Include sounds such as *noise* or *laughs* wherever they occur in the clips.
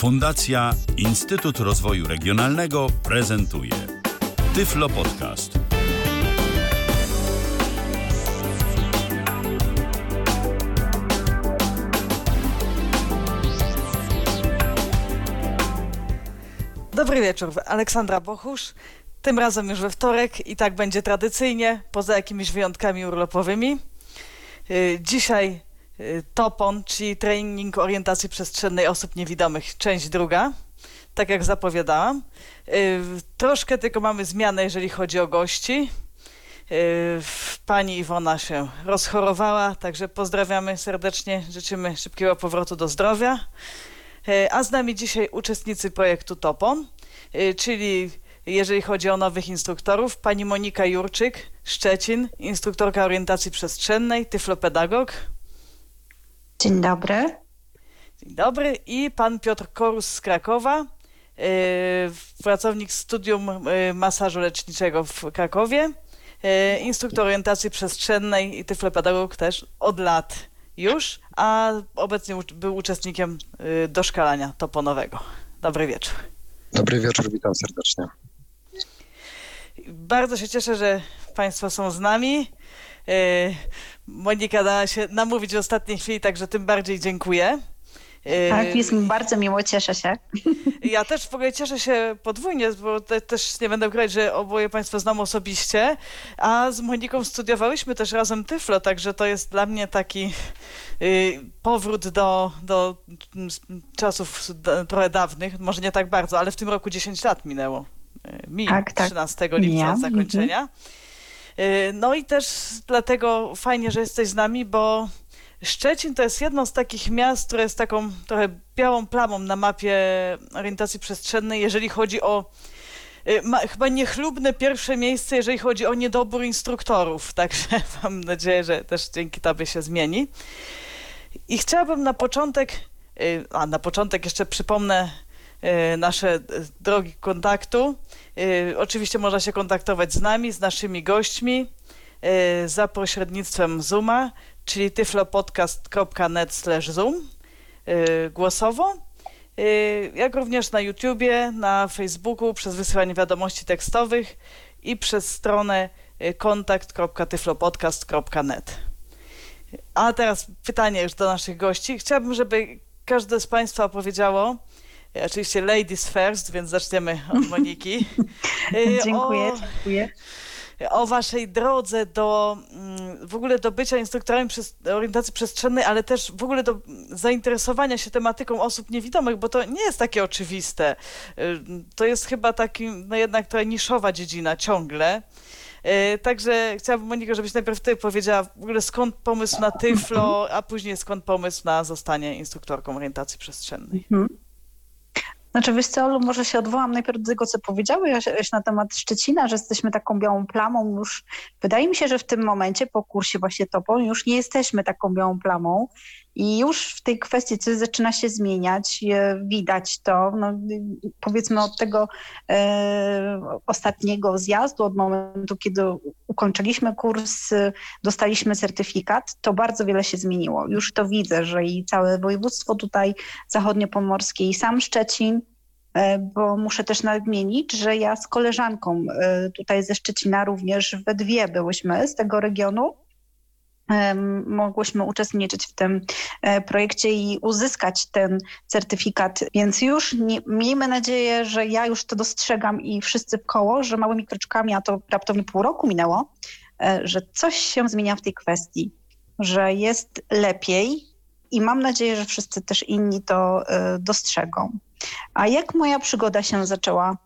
Fundacja Instytut Rozwoju Regionalnego prezentuje Tyflo Podcast. Dobry wieczór, Aleksandra Bochusz. Tym razem już we wtorek i tak będzie tradycyjnie, poza jakimiś wyjątkami urlopowymi. Y, Dzisiaj TOPON, czyli trening orientacji przestrzennej osób niewidomych, część druga, tak jak zapowiadałam. Y, Troszkę tylko mamy zmianę, jeżeli chodzi o gości. Y, Pani Iwona się rozchorowała, także pozdrawiamy serdecznie, życzymy szybkiego powrotu do zdrowia. A z nami dzisiaj uczestnicy projektu TOPON, czyli jeżeli chodzi o nowych instruktorów, pani Monika Jurczyk, Szczecin, instruktorka orientacji przestrzennej, tyflopedagog. Dzień dobry. Dzień dobry. I pan Piotr Korus z Krakowa, e, pracownik Studium e, Masażu Leczniczego w Krakowie, e, instruktor orientacji przestrzennej i tyflopedagog też od lat już, a obecnie był uczestnikiem doszkalania toponowego. Dobry wieczór. Dobry wieczór, witam serdecznie. Bardzo się cieszę, że Państwo są z nami. Monika dała się namówić w ostatniej chwili, także tym bardziej dziękuję. Tak, jest mi bardzo miło, cieszę się. *laughs* Ja też w ogóle cieszę się podwójnie, bo te, też nie będę ukrywać, że oboje Państwo znam osobiście, a z Moniką studiowałyśmy też razem Tyflo, także to jest dla mnie taki y, powrót do, do mm, czasów trochę dawnych, może nie tak bardzo, ale w tym roku 10 lat minęło. Y, Mi, Tak, tak. 13 lipca zakończenia. Y, No i też dlatego fajnie, że jesteś z nami, bo Szczecin to jest jedno z takich miast, które jest taką trochę białą plamą na mapie orientacji przestrzennej, jeżeli chodzi o y, ma, chyba niechlubne pierwsze miejsce, jeżeli chodzi o niedobór instruktorów. *laughs* Także mam nadzieję, że też dzięki tobie się zmieni. I chciałabym na początek, y, a na początek jeszcze przypomnę y, nasze y, drogi kontaktu. Y, Oczywiście można się kontaktować z nami, z naszymi gośćmi za pośrednictwem Zooma, czyli tyflopodcast.net zoom głosowo, jak również na YouTubie, na Facebooku przez wysyłanie wiadomości tekstowych i przez stronę kontakt.tyflopodcast.net. A teraz pytanie już do naszych gości. Chciałabym, żeby każde z Państwa opowiedziało, y, oczywiście ladies first, więc zaczniemy od *laughs* Moniki. Dziękuję, o- dziękuję. o waszej drodze do mm, w ogóle do bycia instruktorem przez, orientacji przestrzennej, ale też w ogóle do zainteresowania się tematyką osób niewidomych, bo to nie jest takie oczywiste. To jest chyba taki, no jednak trochę niszowa dziedzina ciągle. Także chciałabym, Monika, żebyś najpierw ty powiedziała w ogóle skąd pomysł na Tyflo, a później skąd pomysł na zostanie instruktorką orientacji przestrzennej. Mhm. Znaczy, wiesz co, Olu, może się odwołam najpierw do tego, co powiedziałeś na temat Szczecina, że jesteśmy taką białą plamą już. Wydaje mi się, że w tym momencie po kursie właśnie TOPON już nie jesteśmy taką białą plamą i już w tej kwestii coś zaczyna się zmieniać, e, widać to. No, powiedzmy od tego e, ostatniego zjazdu, od momentu, kiedy ukończyliśmy kurs, e, dostaliśmy certyfikat, to bardzo wiele się zmieniło. Już to widzę, że i całe województwo tutaj zachodniopomorskie i sam Szczecin, e, bo muszę też nadmienić, że ja z koleżanką tutaj ze Szczecina również we dwie byłyśmy z tego regionu. Mogłyśmy uczestniczyć w tym e, projekcie i uzyskać ten certyfikat, więc już nie, miejmy nadzieję, że ja już to dostrzegam i wszyscy w koło, że małymi kroczkami, a to raptownie pół roku minęło, e, że coś się zmienia w tej kwestii, że jest lepiej i mam nadzieję, że wszyscy też inni to e, dostrzegą. A jak moja przygoda się zaczęła?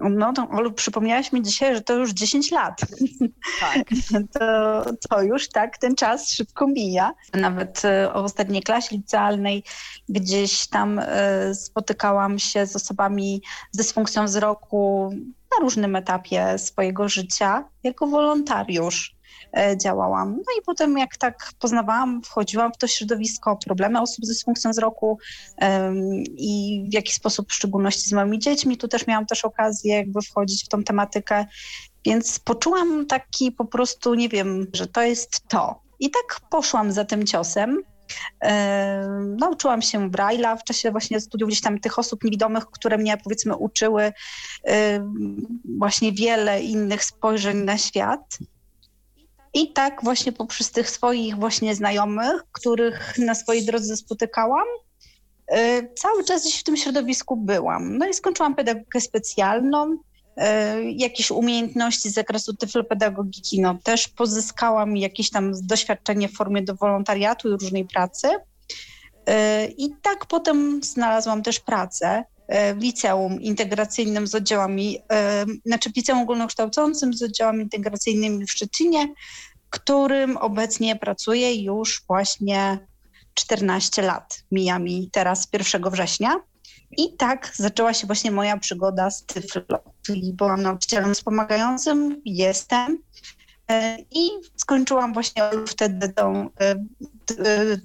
No to Olu, przypomniałaś mi dzisiaj, że to już 10 lat. Tak. *laughs* To, to już tak ten czas szybko mija. Nawet e, w ostatniej klasie licealnej gdzieś tam e, spotykałam się z osobami z dysfunkcją wzroku na różnym etapie swojego życia jako wolontariusz działałam. No i potem jak tak poznawałam, wchodziłam w to środowisko, problemy osób z dysfunkcją wzroku i w jaki sposób, w szczególności z moimi dziećmi, tu też miałam też okazję jakby wchodzić w tą tematykę, więc poczułam taki po prostu, nie wiem, że to jest to. I tak poszłam za tym ciosem. Nauczyłam się Braille'a w czasie właśnie studiów gdzieś tam tych osób niewidomych, które mnie powiedzmy uczyły właśnie wiele innych spojrzeń na świat. I tak właśnie poprzez tych swoich właśnie znajomych, których na swojej drodze spotykałam, cały czas gdzieś w tym środowisku byłam. No i skończyłam pedagogikę specjalną, jakieś umiejętności z zakresu tyflopedagogiki, no też pozyskałam jakieś tam doświadczenie w formie do wolontariatu i różnej pracy. I tak potem znalazłam też pracę w liceum integracyjnym z oddziałami, znaczy w liceum ogólnokształcącym z oddziałami integracyjnymi w Szczecinie, którym obecnie pracuję już właśnie 14 lat. Mija mi teraz 1 września. I tak zaczęła się właśnie moja przygoda z Tyflo, czyli byłam nauczycielem wspomagającym, jestem i skończyłam właśnie wtedy tą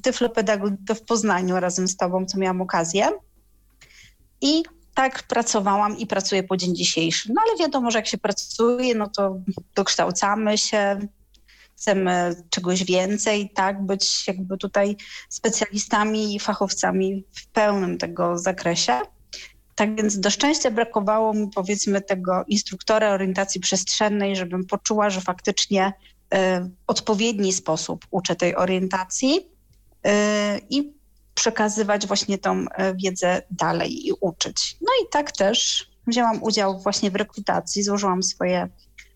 tyflopedagogikę w Poznaniu razem z tobą, co miałam okazję. I tak pracowałam i pracuję po dzień dzisiejszy. No ale wiadomo, że jak się pracuje, no to dokształcamy się, chcemy czegoś więcej, tak, być jakby tutaj specjalistami i fachowcami w pełnym tego zakresie. Tak więc do szczęścia brakowało mi powiedzmy tego instruktora orientacji przestrzennej, żebym poczuła, że faktycznie y, odpowiedni sposób uczę tej orientacji y, i przekazywać właśnie tą y, wiedzę dalej i uczyć. No i tak też wzięłam udział właśnie w rekrutacji, złożyłam swoje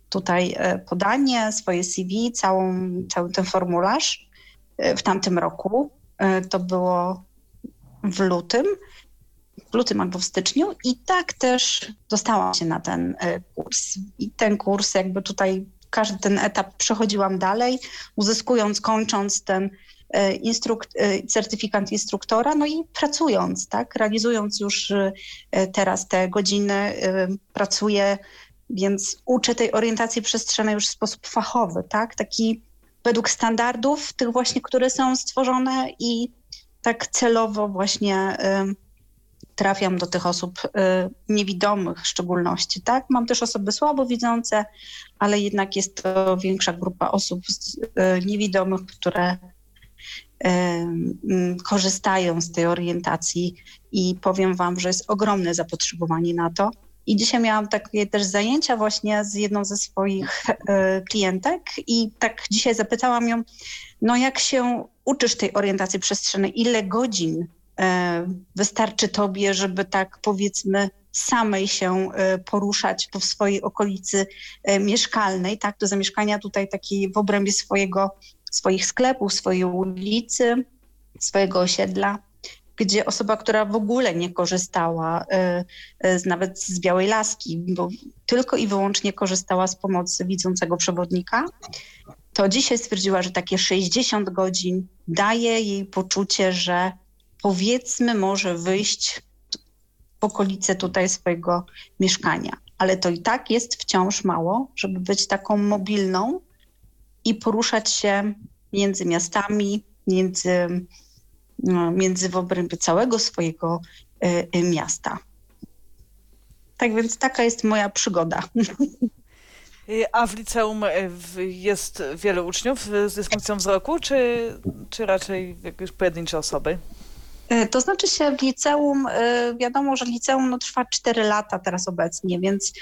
tutaj e, podanie, swoje CV, całą, cały ten formularz e, w tamtym roku. E, to było w lutym, w lutym albo w styczniu i tak też dostałam się na ten kurs. I ten kurs jakby tutaj każdy ten etap przechodziłam dalej, uzyskując, kończąc ten instruk certyfikat instruktora, no i pracując, tak, realizując już teraz te godziny, pracuję więc uczę tej orientacji przestrzennej już w sposób fachowy, tak? Taki według standardów, tych właśnie, które są stworzone i tak celowo właśnie trafiam do tych osób niewidomych w szczególności, tak? Mam też osoby słabowidzące, ale jednak jest to większa grupa osób niewidomych, które korzystają z tej orientacji i powiem Wam, że jest ogromne zapotrzebowanie na to. I dzisiaj miałam takie też zajęcia właśnie z jedną ze swoich e, klientek i tak dzisiaj zapytałam ją, no jak się uczysz tej orientacji przestrzennej, ile godzin e, wystarczy tobie, żeby tak powiedzmy samej się e, poruszać po swojej okolicy mieszkalnej, tak, do zamieszkania tutaj takiej w obrębie swojego, swoich sklepów, swojej ulicy, swojego osiedla gdzie osoba, która w ogóle nie korzystała y, y, z, nawet z białej laski, bo tylko i wyłącznie korzystała z pomocy widzącego przewodnika, to dzisiaj stwierdziła, że takie 60 godzin daje jej poczucie, że powiedzmy może wyjść w okolice tutaj swojego mieszkania. Ale to i tak jest wciąż mało, żeby być taką mobilną i poruszać się między miastami, między no, między w obrębie całego swojego y, y, miasta. Tak więc taka jest moja przygoda. *laughs* Y, a w liceum jest wiele uczniów z dysfunkcją wzroku, czy, czy raczej jakieś pojedyncze osoby? To znaczy się w liceum, wiadomo, że liceum no, trwa 4 lata teraz obecnie, więc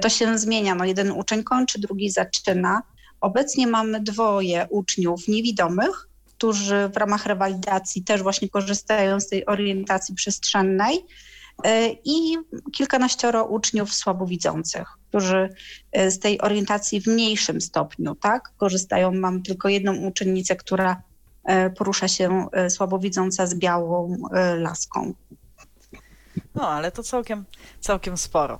to się zmienia. No, jeden uczeń kończy, drugi zaczyna. Obecnie mamy dwoje uczniów niewidomych, którzy w ramach rewalidacji też właśnie korzystają z tej orientacji przestrzennej e, i kilkanaścioro uczniów słabowidzących, którzy e, z tej orientacji w mniejszym stopniu tak, korzystają. Mam tylko jedną uczennicę, która e, porusza się słabowidząca z białą laską. No, ale to całkiem, całkiem sporo.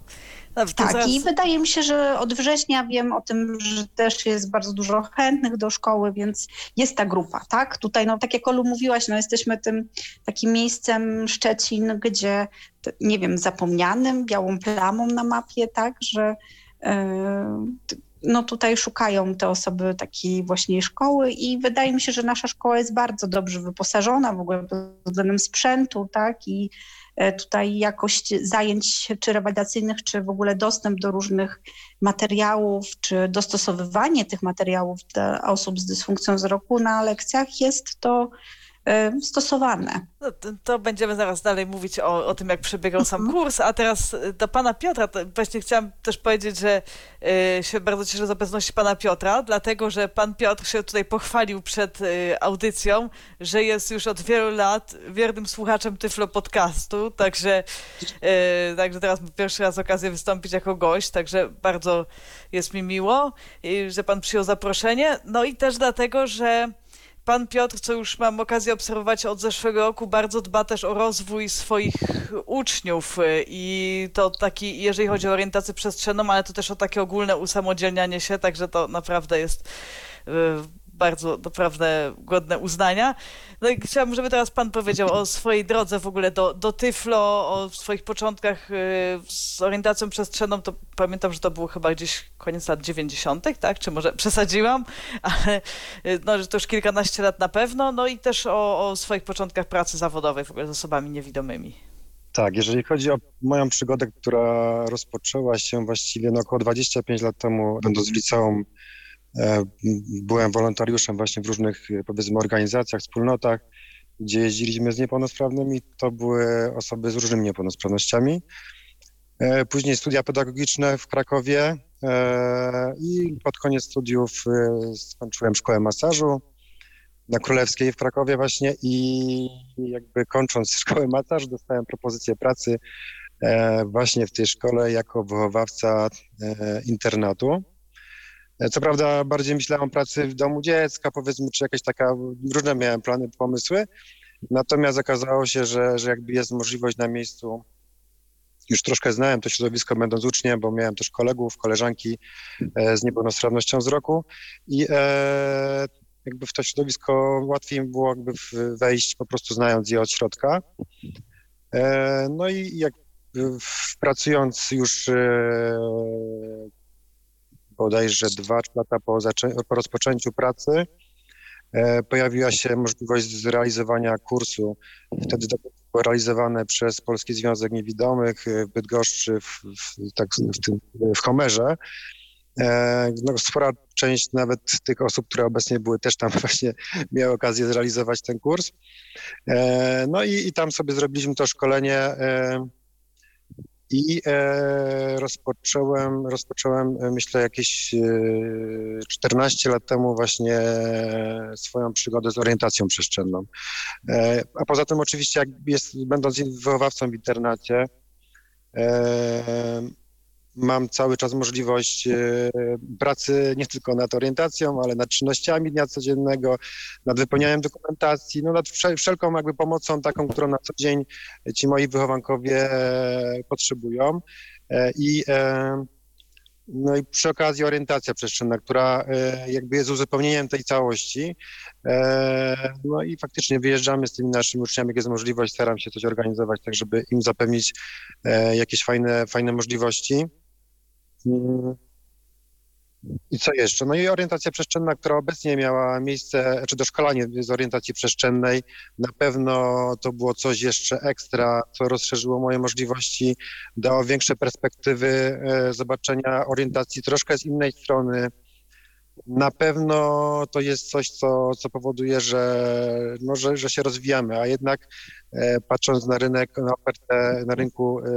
Tak, i wydaje mi się, że od września wiem o tym, że też jest bardzo dużo chętnych do szkoły, więc jest ta grupa, tak? Tutaj, no tak jak Olu mówiłaś, no jesteśmy tym takim miejscem Szczecin, gdzie, nie wiem, zapomnianym, białą plamą na mapie, tak, że yy, no tutaj szukają te osoby takiej właśnie szkoły i wydaje mi się, że nasza szkoła jest bardzo dobrze wyposażona w ogóle pod względem sprzętu, tak, i tutaj jakość zajęć czy rewalidacyjnych, czy w ogóle dostęp do różnych materiałów, czy dostosowywanie tych materiałów dla osób z dysfunkcją wzroku na lekcjach jest to e, stosowane. No, to, to, będziemy zaraz dalej mówić o, o tym, jak przebiegał sam mhm. kurs, a teraz y, do pana Piotra. To właśnie chciałam też powiedzieć, że y, się bardzo cieszę z obecności pana Piotra, dlatego, że pan Piotr się tutaj pochwalił przed y, audycją, że jest już od wielu lat wiernym słuchaczem Tyflo Podcastu, także, y, także teraz mam pierwszy raz okazję wystąpić jako gość, także bardzo jest mi miło, że pan przyjął zaproszenie. No i też dlatego, że Pan Piotr, co już mam okazję obserwować od zeszłego roku, bardzo dba też o rozwój swoich uczniów. I to taki, jeżeli chodzi o orientację przestrzenną, ale to też o takie ogólne usamodzielnianie się, także to naprawdę jest y, bardzo naprawdę godne uznania. No i chciałabym, żeby teraz Pan powiedział o swojej drodze w ogóle do, do Tyflo, o swoich początkach y, z orientacją przestrzenną. To pamiętam, że to było chyba gdzieś koniec lat 90., tak? Czy może przesadziłam? *laughs* Ale y, no, że to już kilkanaście lat na pewno. No i też o, o swoich początkach pracy zawodowej w ogóle z osobami niewidomymi. Tak, jeżeli chodzi o moją przygodę, która rozpoczęła się właściwie no, około 25 lat temu, będąc w liceum byłem wolontariuszem właśnie w różnych, powiedzmy, organizacjach, wspólnotach, gdzie jeździliśmy z niepełnosprawnymi. To były osoby z różnymi niepełnosprawnościami. E, później studia pedagogiczne w Krakowie e, i pod koniec studiów skończyłem szkołę masażu na Królewskiej w Krakowie właśnie i jakby kończąc *laughs* szkołę masażu dostałem propozycję pracy właśnie w tej szkole jako wychowawca internatu. Co prawda bardziej myślałem o pracy w domu dziecka, powiedzmy, czy jakaś taka, różne miałem plany, pomysły, natomiast okazało się, że, że jakby jest możliwość na miejscu, już troszkę znałem to środowisko będąc uczniem, bo miałem też kolegów, koleżanki e, z niepełnosprawnością wzroku i e, jakby w to środowisko łatwiej mi było jakby wejść po prostu znając je od środka. E, no i jak pracując już e, bodajże dwa lata po, po rozpoczęciu pracy e, pojawiła się możliwość zrealizowania kursu. Wtedy to było realizowane przez Polski Związek Niewidomych w Bydgoszczy, w, w, tak, w, tym, w Homerze. E, no, spora część nawet tych osób, które obecnie były, też tam *laughs* właśnie miały okazję zrealizować ten kurs. E, no i, i tam sobie zrobiliśmy to szkolenie i e, rozpocząłem, rozpocząłem, e, myślę, jakieś e, 14 lat temu właśnie swoją przygodę z orientacją przestrzenną. E, a poza tym oczywiście, jak jest, będąc wychowawcą w internacie, e, mam cały czas możliwość e, pracy nie tylko nad orientacją, ale nad czynnościami dnia codziennego, nad wypełnianiem dokumentacji, no nad wszelką jakby pomocą taką, którą na co dzień ci moi wychowankowie e, potrzebują. E, I no i przy okazji orientacja przestrzenna, która jakby jest uzupełnieniem tej całości. No i faktycznie wyjeżdżamy z tymi naszymi uczniami, jak jest możliwość, staram się coś organizować, tak żeby im zapewnić jakieś fajne, fajne możliwości. I co jeszcze? No i orientacja przestrzenna, która obecnie miała miejsce, czy doszkalanie z orientacji przestrzennej, na pewno to było coś jeszcze ekstra, co rozszerzyło moje możliwości, dało większe perspektywy e, zobaczenia orientacji troszkę z innej strony, na pewno to jest coś, co, co powoduje, że, no, że, że się rozwijamy, a jednak e, patrząc na rynek, na ofertę na rynku e,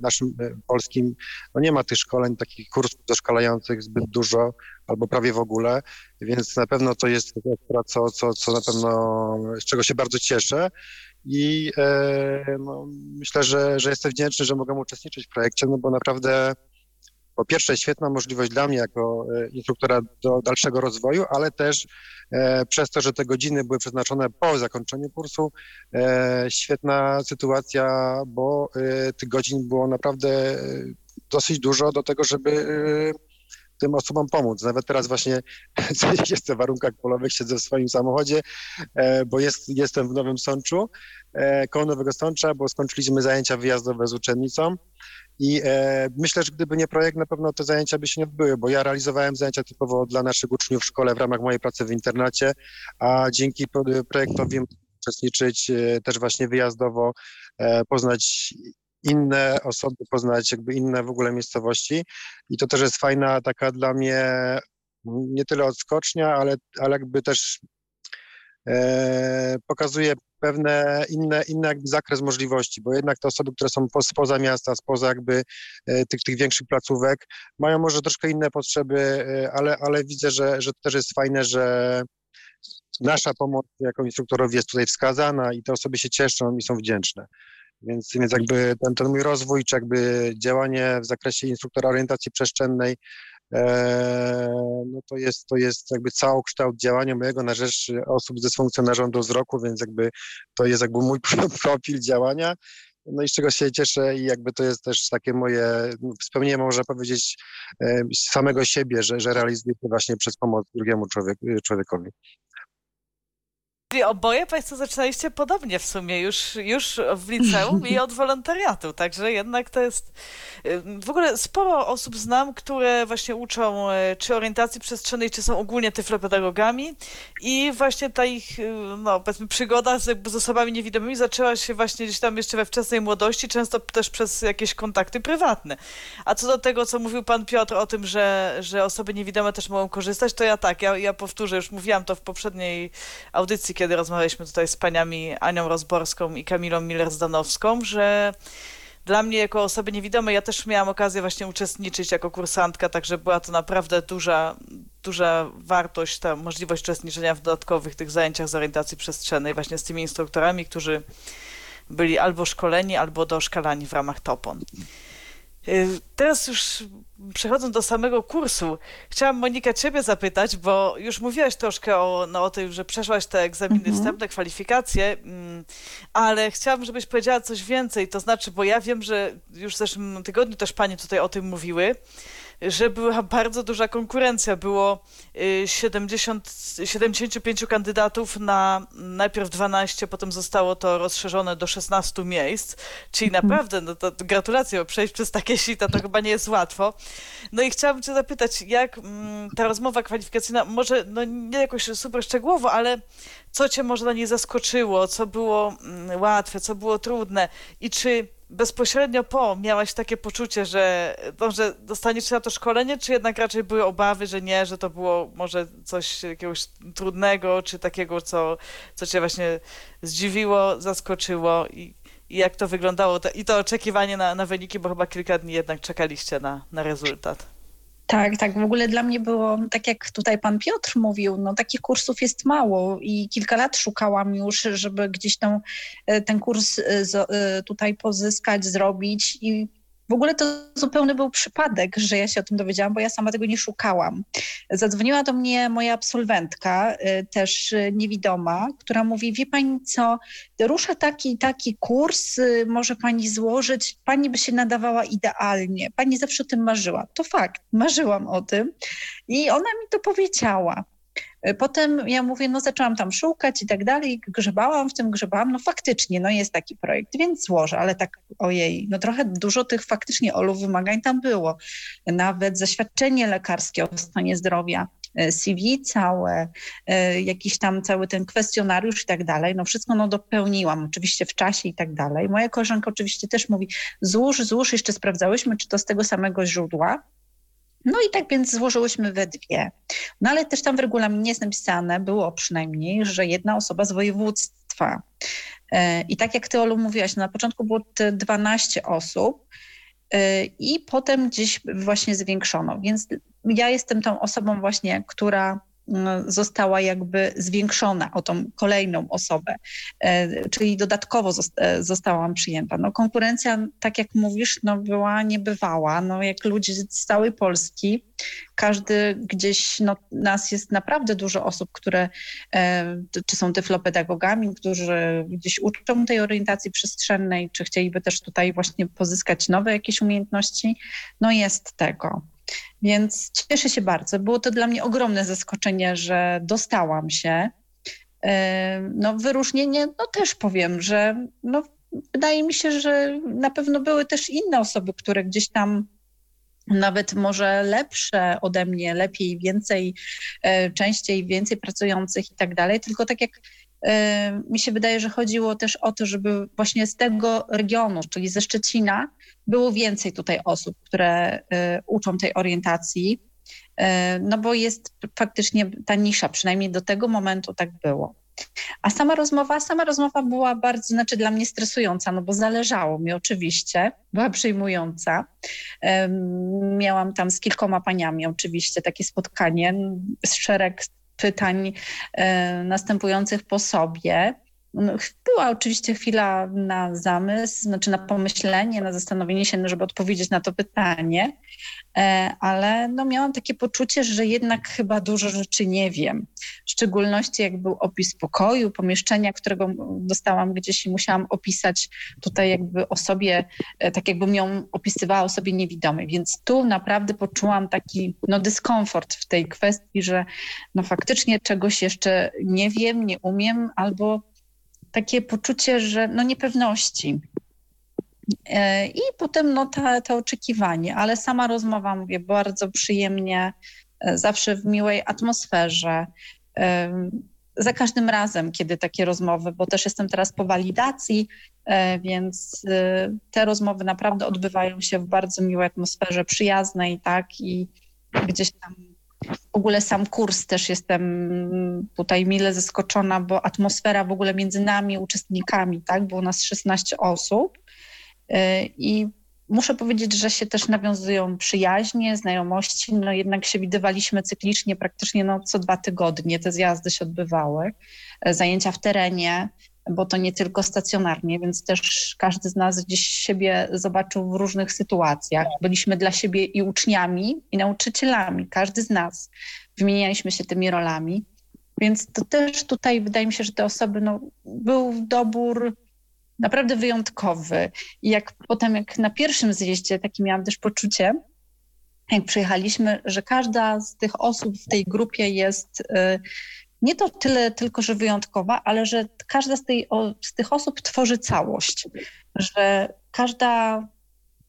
naszym e, polskim, no nie ma tych szkoleń, takich kursów doszkalających zbyt dużo albo prawie w ogóle, więc na pewno to jest co, co, co na pewno, z czego się bardzo cieszę. I e, no, myślę, że, że jestem wdzięczny, że mogę uczestniczyć w projekcie, no bo naprawdę po pierwsze świetna możliwość dla mnie jako e, instruktora do dalszego rozwoju, ale też e, przez to, że te godziny były przeznaczone po zakończeniu kursu, e, świetna sytuacja, bo tych godzin było naprawdę dosyć dużo do tego, żeby tym osobom pomóc. Nawet teraz właśnie *laughs* jestem w warunkach polowych, siedzę w swoim samochodzie, bo jest, jestem w Nowym Sączu, koło Nowego Sącza, bo skończyliśmy zajęcia wyjazdowe z uczennicą i e, myślę, że gdyby nie projekt, na pewno te zajęcia by się nie odbyły, bo ja realizowałem zajęcia typowo dla naszych uczniów w szkole w ramach mojej pracy w internacie, a dzięki projektowi uczestniczyć e, też właśnie wyjazdowo, e, poznać inne osoby, poznać jakby inne w ogóle miejscowości. I to też jest fajna taka dla mnie nie tyle odskocznia, ale, ale jakby też e, pokazuje pewne inne, inny jakby zakres możliwości, bo jednak te osoby, które są po, spoza miasta, spoza jakby e, tych, tych większych placówek, mają może troszkę inne potrzeby, e, ale, ale widzę, że, że to też jest fajne, że nasza pomoc jako instruktorowi jest tutaj wskazana i te osoby się cieszą i są wdzięczne. Więc, więc jakby ten, ten mój rozwój, czy jakby działanie w zakresie instruktora orientacji przestrzennej, e, no to jest, to jest jakby całokształt działania mojego na rzecz osób z dysfunkcją narządu wzroku, więc jakby to jest jakby mój *laughs* profil działania. No i z czego się cieszę i jakby to jest też takie moje spełnienie, można powiedzieć, e, samego siebie, że, że realizuję to właśnie przez pomoc drugiemu człowiek, człowiekowi. Czyli oboje Państwo zaczynaliście podobnie w sumie, już, już w liceum i od wolontariatu, także jednak to jest... y, W ogóle sporo osób znam, które właśnie uczą y, czy orientacji przestrzennej, czy są ogólnie tyflopedagogami i właśnie ta ich, y, no powiedzmy, przygoda z, z osobami niewidomymi zaczęła się właśnie gdzieś tam jeszcze we wczesnej młodości, często też przez jakieś kontakty prywatne. A co do tego, co mówił Pan Piotr o tym, że, że osoby niewidome też mogą korzystać, to ja tak, ja, ja powtórzę, już mówiłam to w poprzedniej audycji, kiedy rozmawialiśmy tutaj z paniami Anią Rozborską i Kamilą Miller-Zdanowską, że dla mnie jako osoby niewidome, ja też miałam okazję właśnie uczestniczyć jako kursantka, także była to naprawdę duża, duża wartość, ta możliwość uczestniczenia w dodatkowych tych zajęciach z orientacji przestrzennej właśnie z tymi instruktorami, którzy byli albo szkoleni, albo doszkalani w ramach TOPON. Y, Teraz już przechodząc do samego kursu, chciałam Monika Ciebie zapytać, bo już mówiłaś troszkę o, no, o tym, że przeszłaś te egzaminy Mhm. wstępne, kwalifikacje, mm, ale chciałam, żebyś powiedziała coś więcej, to znaczy, bo ja wiem, że już w zeszłym tygodniu też Panie tutaj o tym mówiły, że była bardzo duża konkurencja. Było y, 70, 75 kandydatów na najpierw 12, potem zostało to rozszerzone do 16 miejsc. Czyli naprawdę, no to gratulacje, bo przejść przez takie sita to chyba nie jest łatwo. No i chciałabym Cię zapytać, jak mm, ta rozmowa kwalifikacyjna, może no nie jakoś super szczegółowo, ale co Cię może na niej zaskoczyło, co było mm, łatwe, co było trudne i czy bezpośrednio po miałaś takie poczucie, że, no, że dostaniesz na to szkolenie, czy jednak raczej były obawy, że nie, że to było może coś jakiegoś trudnego, czy takiego, co, co cię właśnie zdziwiło, zaskoczyło i, i jak to wyglądało i to oczekiwanie na, na wyniki, bo chyba kilka dni jednak czekaliście na, na rezultat. Tak, tak. W ogóle dla mnie było, tak jak tutaj pan Piotr mówił, no takich kursów jest mało i kilka lat szukałam już, żeby gdzieś tam e, ten kurs e, e, tutaj pozyskać, zrobić i w ogóle to zupełny był przypadek, że ja się o tym dowiedziałam, bo ja sama tego nie szukałam. Zadzwoniła do mnie moja absolwentka, e, też e, niewidoma, która mówi, wie pani co, rusza taki i taki kurs, e, może pani złożyć, pani by się nadawała idealnie, pani zawsze o tym marzyła. To fakt, marzyłam o tym i ona mi to powiedziała. E, Potem ja mówię, no zaczęłam tam szukać i tak dalej, grzebałam w tym, grzebałam, no faktycznie, no jest taki projekt, więc złożę, ale tak ojej, no trochę dużo tych faktycznie Olu wymagań tam było. Nawet zaświadczenie lekarskie o stanie zdrowia, e, CV całe, e, jakiś tam cały ten kwestionariusz i tak dalej, no wszystko no dopełniłam, oczywiście w czasie i tak dalej. Moja koleżanka oczywiście też mówi, złóż, złóż, jeszcze sprawdzałyśmy, czy to z tego samego źródła, no i tak więc złożyłyśmy we dwie. No ale też tam w regulaminie jest napisane, było przynajmniej, że jedna osoba z województwa. E, I tak jak ty, Olu, mówiłaś, no na początku było te 12 osób e, i potem gdzieś właśnie zwiększono. Więc ja jestem tą osobą właśnie, która została jakby zwiększona o tą kolejną osobę, e, czyli dodatkowo e, zostałam przyjęta. No konkurencja, tak jak mówisz, no była niebywała. No jak ludzie z całej Polski, każdy gdzieś, no nas jest naprawdę dużo osób, które e, czy są tyflopedagogami, którzy gdzieś uczą tej orientacji przestrzennej, czy chcieliby też tutaj właśnie pozyskać nowe jakieś umiejętności. No jest tego. Więc cieszę się bardzo. Było to dla mnie ogromne zaskoczenie, że dostałam się. E, No wyróżnienie, no też powiem, że no, wydaje mi się, że na pewno były też inne osoby, które gdzieś tam nawet może lepsze ode mnie, lepiej, więcej, e, częściej, więcej pracujących i tak dalej. Tylko tak jak mi się wydaje, że chodziło też o to, żeby właśnie z tego regionu, czyli ze Szczecina, było więcej tutaj osób, które e, uczą tej orientacji. E, No bo jest faktycznie ta nisza, przynajmniej do tego momentu tak było. A sama rozmowa, sama rozmowa była bardzo, znaczy dla mnie stresująca, no bo zależało mi oczywiście, była przejmująca. Miałam tam z kilkoma paniami oczywiście takie spotkanie, szereg pytań e, następujących po sobie. No, była oczywiście chwila na zamysł, znaczy na pomyślenie, na zastanowienie się, żeby odpowiedzieć na to pytanie, e, ale no miałam takie poczucie, że jednak chyba dużo rzeczy nie wiem. W szczególności jak był opis pokoju, pomieszczenia, którego dostałam gdzieś i musiałam opisać tutaj jakby osobie, e, tak jakbym ją opisywała osobie niewidomej. Więc tu naprawdę poczułam taki no, dyskomfort w tej kwestii, że no faktycznie czegoś jeszcze nie wiem, nie umiem albo takie poczucie, że no niepewności. E, I potem no, ta, to oczekiwanie, ale sama rozmowa, mówię, bardzo przyjemnie, e, zawsze w miłej atmosferze. E, za każdym razem, kiedy takie rozmowy, bo też jestem teraz po walidacji, więc te rozmowy naprawdę odbywają się w bardzo miłej atmosferze, przyjaznej, tak, i gdzieś tam w ogóle sam kurs też jestem tutaj mile zaskoczona, bo atmosfera w ogóle między nami, uczestnikami, tak, było nas 16 osób. Y, i muszę powiedzieć, że się też nawiązują przyjaźnie, znajomości, no jednak się widywaliśmy cyklicznie, praktycznie no, co dwa tygodnie te zjazdy się odbywały, e, zajęcia w terenie, bo to nie tylko stacjonarnie, więc też każdy z nas gdzieś siebie zobaczył w różnych sytuacjach. Byliśmy dla siebie i uczniami, i nauczycielami, każdy z nas. Wymienialiśmy się tymi rolami. Więc to też tutaj wydaje mi się, że te osoby, no, był dobór naprawdę wyjątkowy. I jak potem, jak na pierwszym zjeździe, takie miałam też poczucie, jak przyjechaliśmy, że każda z tych osób w tej grupie jest y, nie to tyle tylko, że wyjątkowa, ale że każda z, tej, z tych osób tworzy całość, że każda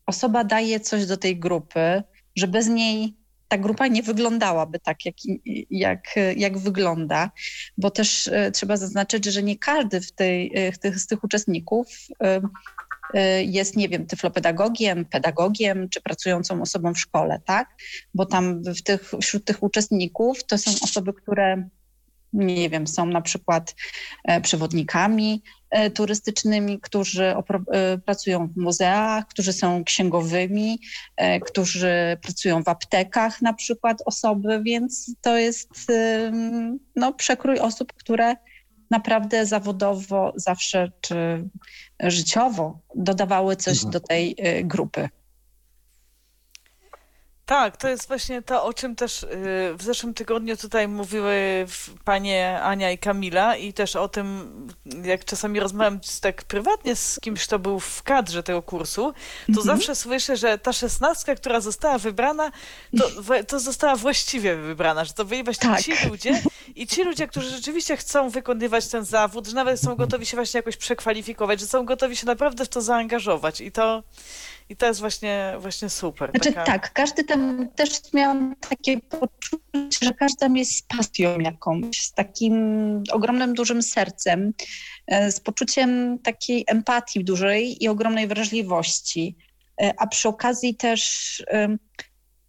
osoba daje coś do tej grupy, że bez niej ta grupa nie wyglądałaby tak, jak, jak, jak wygląda, bo też e, trzeba zaznaczyć, że nie każdy w tej, e, z tych uczestników e, jest, nie wiem, tyflopedagogiem, pedagogiem czy pracującą osobą w szkole, tak? Bo tam w tych, wśród tych uczestników to są osoby, które nie wiem, są na przykład e, przewodnikami e, turystycznymi, którzy e, pracują w muzeach, którzy są księgowymi, którzy pracują w aptekach na przykład osoby, więc to jest no, przekrój osób, które naprawdę zawodowo zawsze czy życiowo dodawały coś mhm. do tej grupy. Tak, to jest właśnie to, o czym też y, w zeszłym tygodniu tutaj mówiły panie Ania i Kamila i też o tym, jak czasami rozmawiam tak prywatnie z kimś, kto był w kadrze tego kursu, to mhm. zawsze słyszę, że ta szesnastka, która została wybrana, to, to została właściwie wybrana, że to byli właśnie tak. ci ludzie i ci ludzie, którzy rzeczywiście chcą wykonywać ten zawód, że nawet są gotowi się właśnie jakoś przekwalifikować, że są gotowi się naprawdę w to zaangażować i to i to jest właśnie, właśnie super. Znaczy taka... tak, każdy tam też miałam takie poczucie, że każdy tam jest z pasją jakąś, z takim ogromnym, dużym sercem, e, z poczuciem takiej empatii dużej i ogromnej wrażliwości, e, a przy okazji też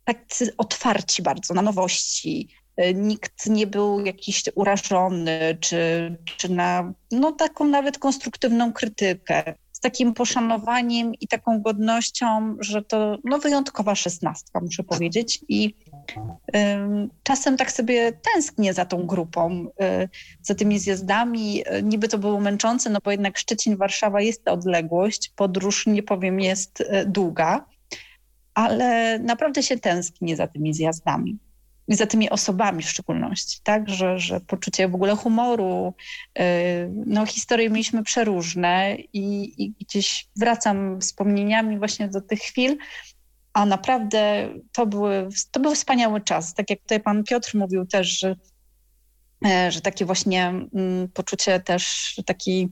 tak otwarci bardzo na nowości, e, nikt nie był jakiś urażony, czy, czy na no, taką nawet konstruktywną krytykę z takim poszanowaniem i taką godnością, że to no, wyjątkowa szesnastka, muszę powiedzieć. I y, czasem tak sobie tęsknię za tą grupą, y, za tymi zjazdami. Niby to było męczące, no bo jednak Szczecin-Warszawa jest ta odległość, podróż, nie powiem, jest y, długa, ale naprawdę się tęsknię za tymi zjazdami i za tymi osobami w szczególności, tak, że, że poczucie w ogóle humoru, y, no historie mieliśmy przeróżne i, i gdzieś wracam wspomnieniami właśnie do tych chwil, a naprawdę to, były, to był wspaniały czas, tak jak tutaj pan Piotr mówił też, że, e, że takie właśnie mm, poczucie też taki,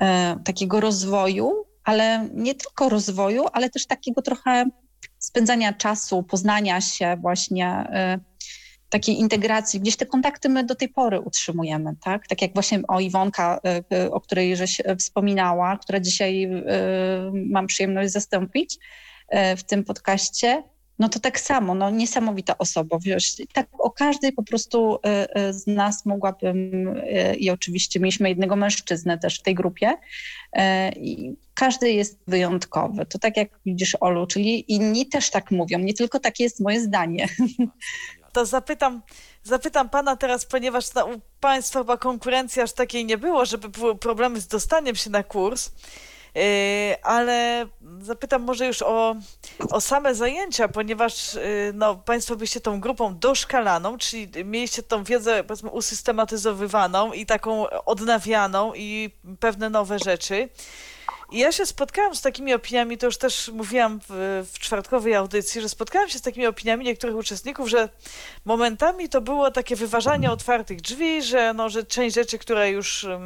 e, takiego rozwoju, ale nie tylko rozwoju, ale też takiego trochę spędzania czasu, poznania się właśnie, y, takiej integracji. Gdzieś te kontakty my do tej pory utrzymujemy, tak? Tak jak właśnie o Iwonka, y, y, o której żeś wspominała, która dzisiaj mam przyjemność zastąpić w tym podcaście. No to tak samo, no niesamowita osoba, wiesz, tak o każdej po prostu y, y, z nas mogłabym y, i oczywiście mieliśmy jednego mężczyznę też w tej grupie i każdy jest wyjątkowy. To tak jak widzisz Olu, czyli inni też tak mówią, nie tylko takie jest moje zdanie. *laughs* To zapytam, zapytam pana teraz, ponieważ na, u państwa chyba konkurencji aż takiej nie było, żeby były problemy z dostaniem się na kurs. Yy, ale zapytam może już o, o same zajęcia, ponieważ yy, no, Państwo byście tą grupą doszkalaną, czyli mieliście tą wiedzę powiedzmy usystematyzowywaną i taką odnawianą i pewne nowe rzeczy. Ja się spotkałam z takimi opiniami, to już też mówiłam w, w, czwartkowej audycji, że spotkałam się z takimi opiniami niektórych uczestników, że momentami to było takie wyważanie otwartych drzwi, że, no, że część rzeczy, które już um,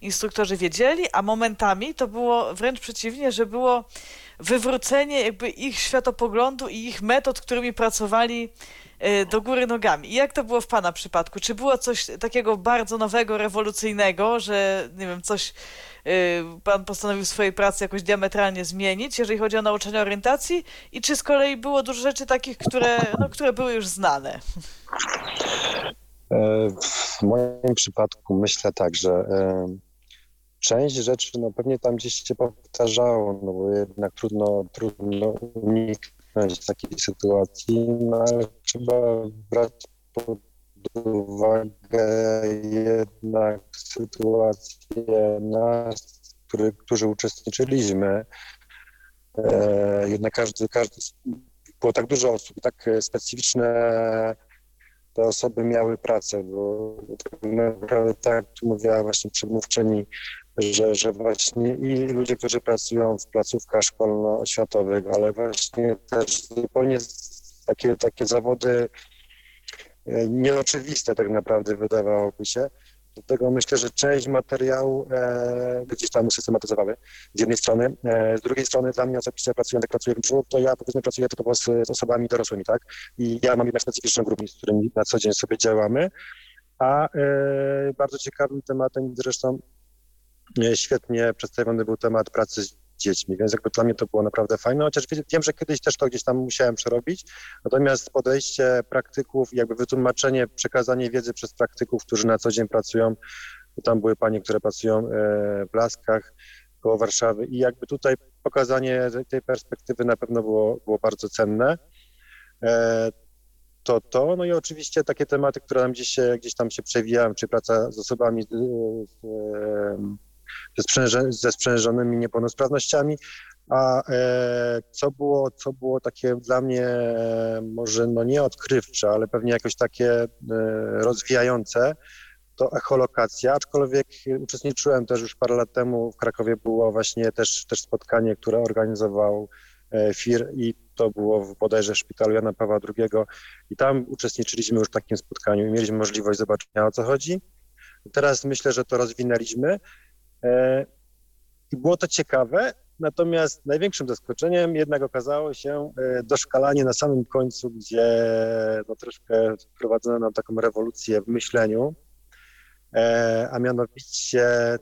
instruktorzy wiedzieli, a momentami to było wręcz przeciwnie, że było wywrócenie jakby ich światopoglądu i ich metod, którymi pracowali do góry nogami. I jak to było w Pana przypadku? Czy było coś takiego bardzo nowego, rewolucyjnego, że nie wiem, coś Y, pan postanowił w swojej pracy jakoś diametralnie zmienić, jeżeli chodzi o nauczanie orientacji i czy z kolei było dużo rzeczy takich, które, no, które były już znane? E, w moim przypadku myślę tak, że e, część rzeczy no pewnie tam gdzieś się powtarzało, no bo jednak trudno, trudno uniknąć takiej sytuacji, no ale trzeba brać pod uwagę jednak sytuację nas, który, którzy uczestniczyliśmy. E, jednak każdy, każdy, było tak dużo osób, tak specyficzne te osoby miały pracę, bo tak naprawdę tak mówiła właśnie przedmówczyni, że, że właśnie i ludzie, którzy pracują w placówkach szkolno-oświatowych, ale właśnie też zupełnie takie, takie zawody E, nieoczywiste tak naprawdę wydawałoby się. Dlatego myślę, że część materiału e, gdzieś tam usystematyzowały z jednej strony. E, z drugiej strony dla mnie osobiście pracując, jak pracuję w brzuchu, to ja powiedzmy pracuję tylko z, z osobami dorosłymi, tak? I ja mam jednak specyficzną grupę, z którymi na co dzień sobie działamy. A e, bardzo ciekawym tematem zresztą świetnie przedstawiony był temat pracy z dziećmi, więc jakby dla mnie to było naprawdę fajne, chociaż wiem, że kiedyś też to gdzieś tam musiałem przerobić, natomiast podejście praktyków, jakby wytłumaczenie, przekazanie wiedzy przez praktyków, którzy na co dzień pracują, tam były panie, które pracują e, w Laskach koło Warszawy i jakby tutaj pokazanie tej perspektywy na pewno było, było bardzo cenne. E, to to, no i oczywiście takie tematy, które nam gdzieś, gdzieś tam się przewijają, czy praca z osobami ze, sprzęże, ze sprzężonymi niepełnosprawnościami. A e, co, było, co było takie dla mnie e, może no nie odkrywcze, ale pewnie jakoś takie e, rozwijające, to echolokacja, aczkolwiek uczestniczyłem też już parę lat temu w Krakowie było właśnie też, też spotkanie, które organizował FIR i to było w bodajże szpitalu Jana Pawła II i tam uczestniczyliśmy już w takim spotkaniu i mieliśmy możliwość zobaczenia o co chodzi. Teraz myślę, że to rozwinęliśmy I było to ciekawe, natomiast największym zaskoczeniem jednak okazało się e, doszkalanie na samym końcu, gdzie no, troszkę wprowadzono nam taką rewolucję w myśleniu, e, a mianowicie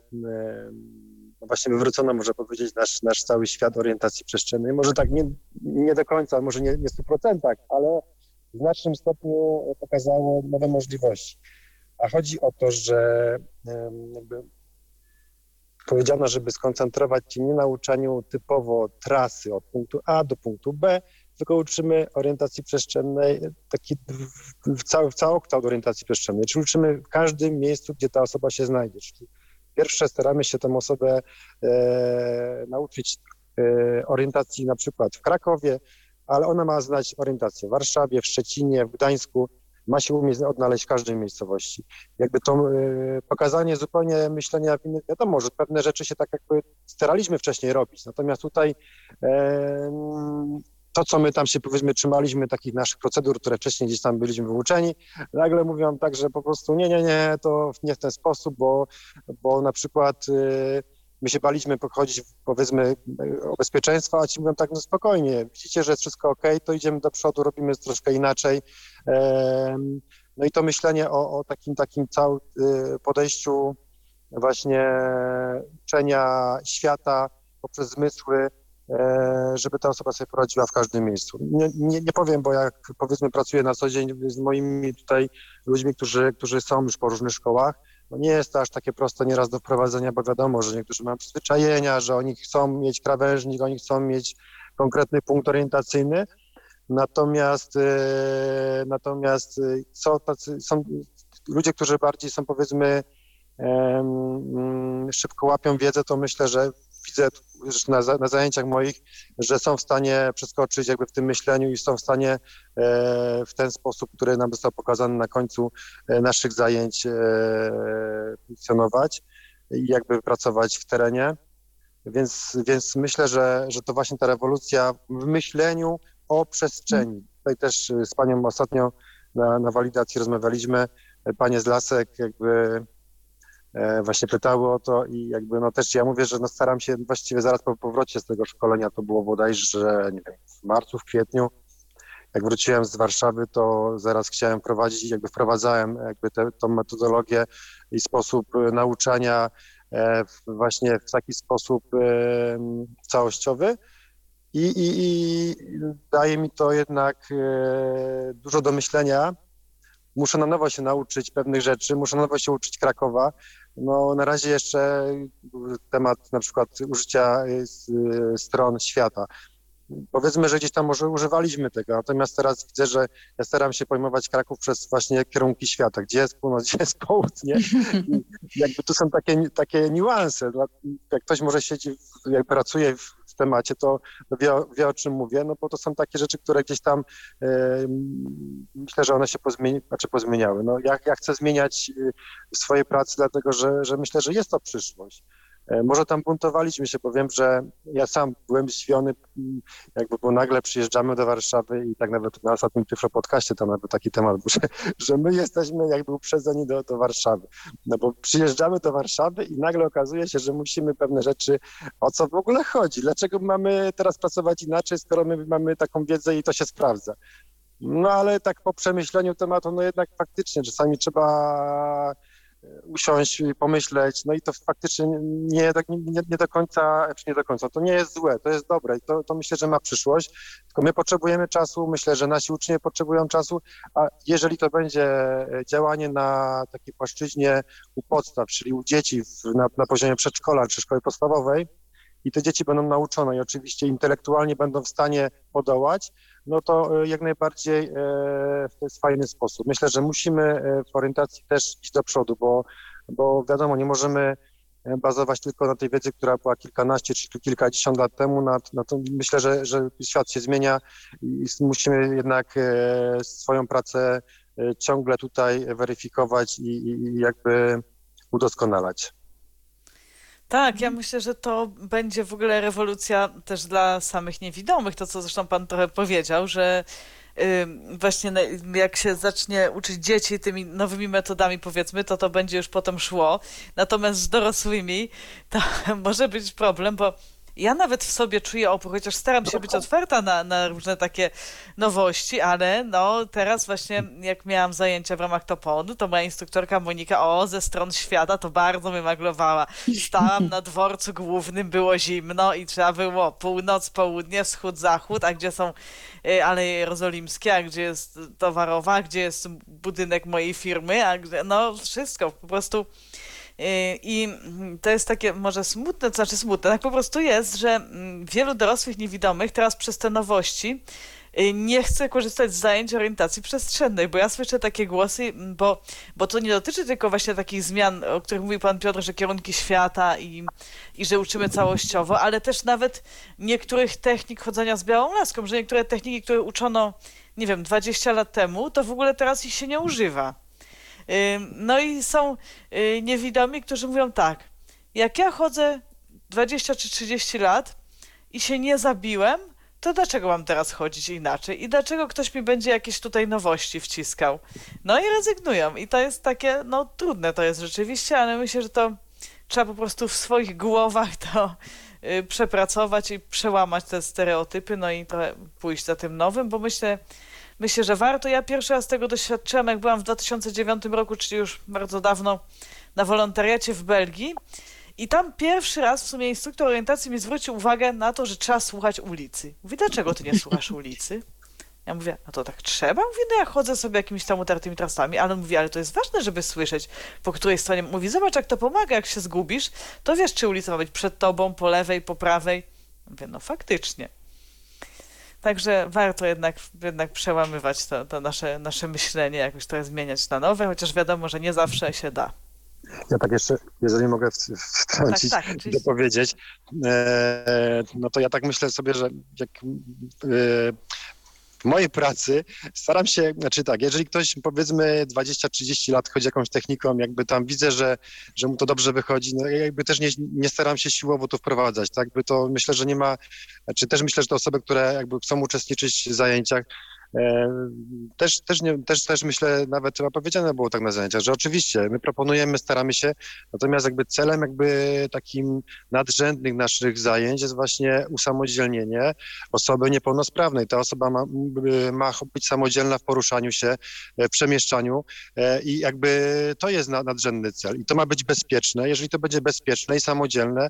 no właśnie wywrócono, można powiedzieć, nasz, nasz cały świat orientacji przestrzennej. Może tak nie, nie do końca, może nie, nie w 100%, ale w znacznym stopniu pokazało nowe możliwości. A chodzi o to, że jakby powiedziano, żeby skoncentrować się nie na uczeniu typowo trasy od punktu A do punktu B, tylko uczymy orientacji przestrzennej, taki cały, całokształt orientacji przestrzennej, czyli uczymy w każdym miejscu, gdzie ta osoba się znajdzie. Czyli pierwsze staramy się tę osobę e, nauczyć e, orientacji na przykład w Krakowie, ale ona ma znać orientację w Warszawie, w Szczecinie, w Gdańsku, ma się umieć odnaleźć w każdej miejscowości. Jakby to y, pokazanie zupełnie myślenia w innych, wiadomo, że pewne rzeczy się tak jakby staraliśmy wcześniej robić, natomiast tutaj to, co my tam się powiedzmy trzymaliśmy, takich naszych procedur, które wcześniej gdzieś tam byliśmy wyuczeni, nagle mówią tak, że po prostu nie, nie, nie, to nie w ten sposób, bo, bo na przykład y, my się baliśmy pochodzić, powiedzmy, o bezpieczeństwo, a ci mówią tak, no spokojnie, widzicie, że jest wszystko ok, to idziemy do przodu, robimy troszkę inaczej. No i to myślenie o, o takim, takim całym podejściu właśnie uczenia świata poprzez zmysły, e, żeby ta osoba sobie poradziła w każdym miejscu. Nie, nie, nie powiem, bo jak powiedzmy pracuję na co dzień z moimi tutaj ludźmi, którzy, którzy są już po różnych szkołach, no nie jest to aż takie proste nieraz do wprowadzenia, bo wiadomo, że niektórzy mają przyzwyczajenia, że oni chcą mieć krawężnik, oni chcą mieć konkretny punkt orientacyjny, natomiast, e, natomiast e, są, tacy, są ludzie, którzy bardziej są powiedzmy szybko łapią wiedzę, to myślę, że widzę na, na zajęciach moich, że są w stanie przeskoczyć jakby w tym myśleniu i są w stanie e, w ten sposób, który nam został pokazany na końcu e, naszych zajęć e, funkcjonować i jakby pracować w terenie. Więc, więc myślę, że, że to właśnie ta rewolucja w myśleniu o przestrzeni. Tutaj też z panią ostatnio na, na walidacji rozmawialiśmy. Panie z Lasek jakby właśnie pytały o to i jakby no też ja mówię, że no staram się właściwie zaraz po powrocie z tego szkolenia, to było bodajże, nie wiem, w marcu, w kwietniu, jak wróciłem z Warszawy, to zaraz chciałem prowadzić, jakby wprowadzałem jakby tę tą metodologię i sposób e, nauczania e, właśnie w taki sposób całościowy. I, i, i daje mi to jednak dużo do myślenia. Muszę na nowo się nauczyć pewnych rzeczy, muszę na nowo się uczyć Krakowa, no, na razie jeszcze temat na przykład użycia y, y, stron świata. Powiedzmy, że gdzieś tam może używaliśmy tego, natomiast teraz widzę, że ja staram się pojmować Kraków przez właśnie kierunki świata, gdzie jest północ, *laughs* gdzie jest południe. I jakby tu są takie, takie niuanse. Jak ktoś może siedzi, jak pracuje w temacie, to wie, wie o czym mówię, no bo to są takie rzeczy, które gdzieś tam e, myślę, że one się pozmieni, znaczy pozmieniały. No, ja, ja chcę zmieniać e, swoje pracy, dlatego że, że myślę, że jest to przyszłość. E, może tam buntowaliśmy się, powiem, że ja sam byłem zdziwiony, mm, jakby, bo nagle przyjeżdżamy do Warszawy i tak nawet na ostatnim Tyflo podcaście tam nawet taki temat był, *laughs* że, że my jesteśmy jakby uprzedzeni do, do Warszawy. No bo przyjeżdżamy do Warszawy i nagle okazuje się, że musimy pewne rzeczy, o co w ogóle chodzi, dlaczego mamy teraz pracować inaczej, skoro my mamy taką wiedzę i to się sprawdza. No ale tak po przemyśleniu tematu, no jednak faktycznie czasami trzeba usiąść i pomyśleć, no i to faktycznie nie, nie, nie do końca, czy nie do końca, to nie jest złe, to jest dobre i to, to myślę, że ma przyszłość, tylko my potrzebujemy czasu, myślę, że nasi uczniowie potrzebują czasu, a jeżeli to będzie działanie na takiej płaszczyźnie u podstaw, czyli u dzieci w, na, na poziomie przedszkola czy szkoły podstawowej, i te dzieci będą nauczone i oczywiście intelektualnie będą w stanie podołać, no to e, jak najbardziej e, to jest fajny sposób. Myślę, że musimy e, w orientacji też iść do przodu, bo, bo wiadomo, nie możemy bazować tylko na tej wiedzy, która była kilkanaście czy kilkadziesiąt lat temu. Na, na to myślę, że, że świat się zmienia i musimy jednak swoją pracę ciągle tutaj weryfikować i, i jakby udoskonalać. Tak, ja myślę, że to będzie w ogóle rewolucja też dla samych niewidomych, to co zresztą pan trochę powiedział, że właśnie jak się zacznie uczyć dzieci tymi nowymi metodami, powiedzmy, to to będzie już potem szło. Natomiast z dorosłymi to *laughs* może być problem, bo ja nawet w sobie czuję opór, chociaż staram się być otwarta na, na różne takie nowości, ale no teraz właśnie jak miałam zajęcia w ramach Toponu, to moja instruktorka Monika, o, ze stron świata to bardzo mnie maglowała. Stałam na dworcu głównym, było zimno i trzeba było północ, południe, wschód, zachód, a gdzie są y, Aleje Jerozolimskie, a gdzie jest towarowa, gdzie jest budynek mojej firmy, a gdzie, no wszystko, po prostu I to jest takie może smutne, to znaczy smutne, tak po prostu jest, że mm, wielu dorosłych niewidomych teraz przez te nowości y, nie chce korzystać z zajęć orientacji przestrzennej, bo ja słyszę takie głosy, mm, bo, bo to nie dotyczy tylko właśnie takich zmian, o których mówił pan Piotr, że kierunki świata i, i że uczymy całościowo, ale też nawet niektórych technik chodzenia z białą laską, że niektóre techniki, które uczono, nie wiem, 20 lat temu, to w ogóle teraz ich się nie używa. No i są y, niewidomi, którzy mówią tak, jak ja chodzę 20 czy 30 lat i się nie zabiłem, to dlaczego mam teraz chodzić inaczej? I dlaczego ktoś mi będzie jakieś tutaj nowości wciskał? No i rezygnują. I to jest takie, no trudne to jest rzeczywiście, ale myślę, że to trzeba po prostu w swoich głowach to y, przepracować i przełamać te stereotypy, no i trochę pójść za tym nowym, bo myślę, myślę, że warto. Ja pierwszy raz tego doświadczyłam, jak byłam w 2009 roku, czyli już bardzo dawno na wolontariacie w Belgii. I tam pierwszy raz w sumie instruktor orientacji mi zwrócił uwagę na to, że trzeba słuchać ulicy. Mówi, dlaczego ty nie słuchasz ulicy? Ja mówię, a to tak trzeba? Mówi, no ja chodzę sobie jakimiś tam utartymi trasami, ale mówi, ale to jest ważne, żeby słyszeć, po której stronie. Mówi, zobacz, jak to pomaga, jak się zgubisz, to wiesz, czy ulica ma być przed tobą, po lewej, po prawej. Mówię, no faktycznie. Także warto jednak, jednak przełamywać to, to nasze, nasze myślenie, jakoś to zmieniać na nowe, chociaż wiadomo, że nie zawsze się da. Ja tak jeszcze, jeżeli mogę wtrącić, Tak, tak, dopowiedzieć, e, no to ja tak myślę sobie, że jak e, w mojej pracy staram się, znaczy tak, jeżeli ktoś powiedzmy 20-30 lat chodzi jakąś techniką, jakby tam widzę, że, że mu to dobrze wychodzi, no ja jakby też nie, nie staram się siłowo to wprowadzać, tak, by to myślę, że nie ma, znaczy też myślę, że te osoby, które jakby chcą uczestniczyć w zajęciach, Też, też, nie, też, też myślę, nawet chyba powiedziane było tak na zajęciach, że oczywiście my proponujemy, staramy się, natomiast jakby celem jakby takim nadrzędnych naszych zajęć jest właśnie usamodzielnienie osoby niepełnosprawnej. Ta osoba ma, ma być samodzielna w poruszaniu się, w przemieszczaniu e, i jakby to jest nadrzędny cel i to ma być bezpieczne. Jeżeli to będzie bezpieczne i samodzielne,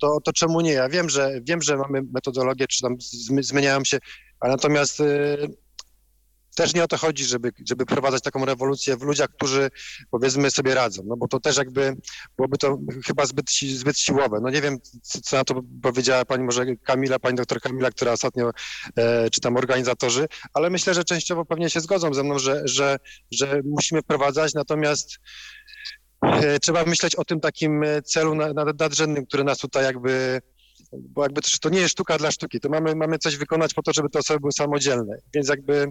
to, to czemu nie? Ja wiem, że wiem, że mamy metodologię, czy tam zmieniają się, ale natomiast też nie o to chodzi, żeby, żeby prowadzać taką rewolucję w ludziach, którzy powiedzmy sobie radzą, no bo to też jakby byłoby to chyba zbyt, zbyt siłowe. No nie wiem, co na to powiedziała pani może Kamila, pani doktor Kamila, która ostatnio, e, czy tam organizatorzy, ale myślę, że częściowo pewnie się zgodzą ze mną, że, że, że musimy wprowadzać, natomiast e, trzeba myśleć o tym takim celu nadrzędnym, który nas tutaj jakby bo jakby to, to nie jest sztuka dla sztuki, to mamy, mamy coś wykonać po to, żeby te osoby były samodzielne, więc jakby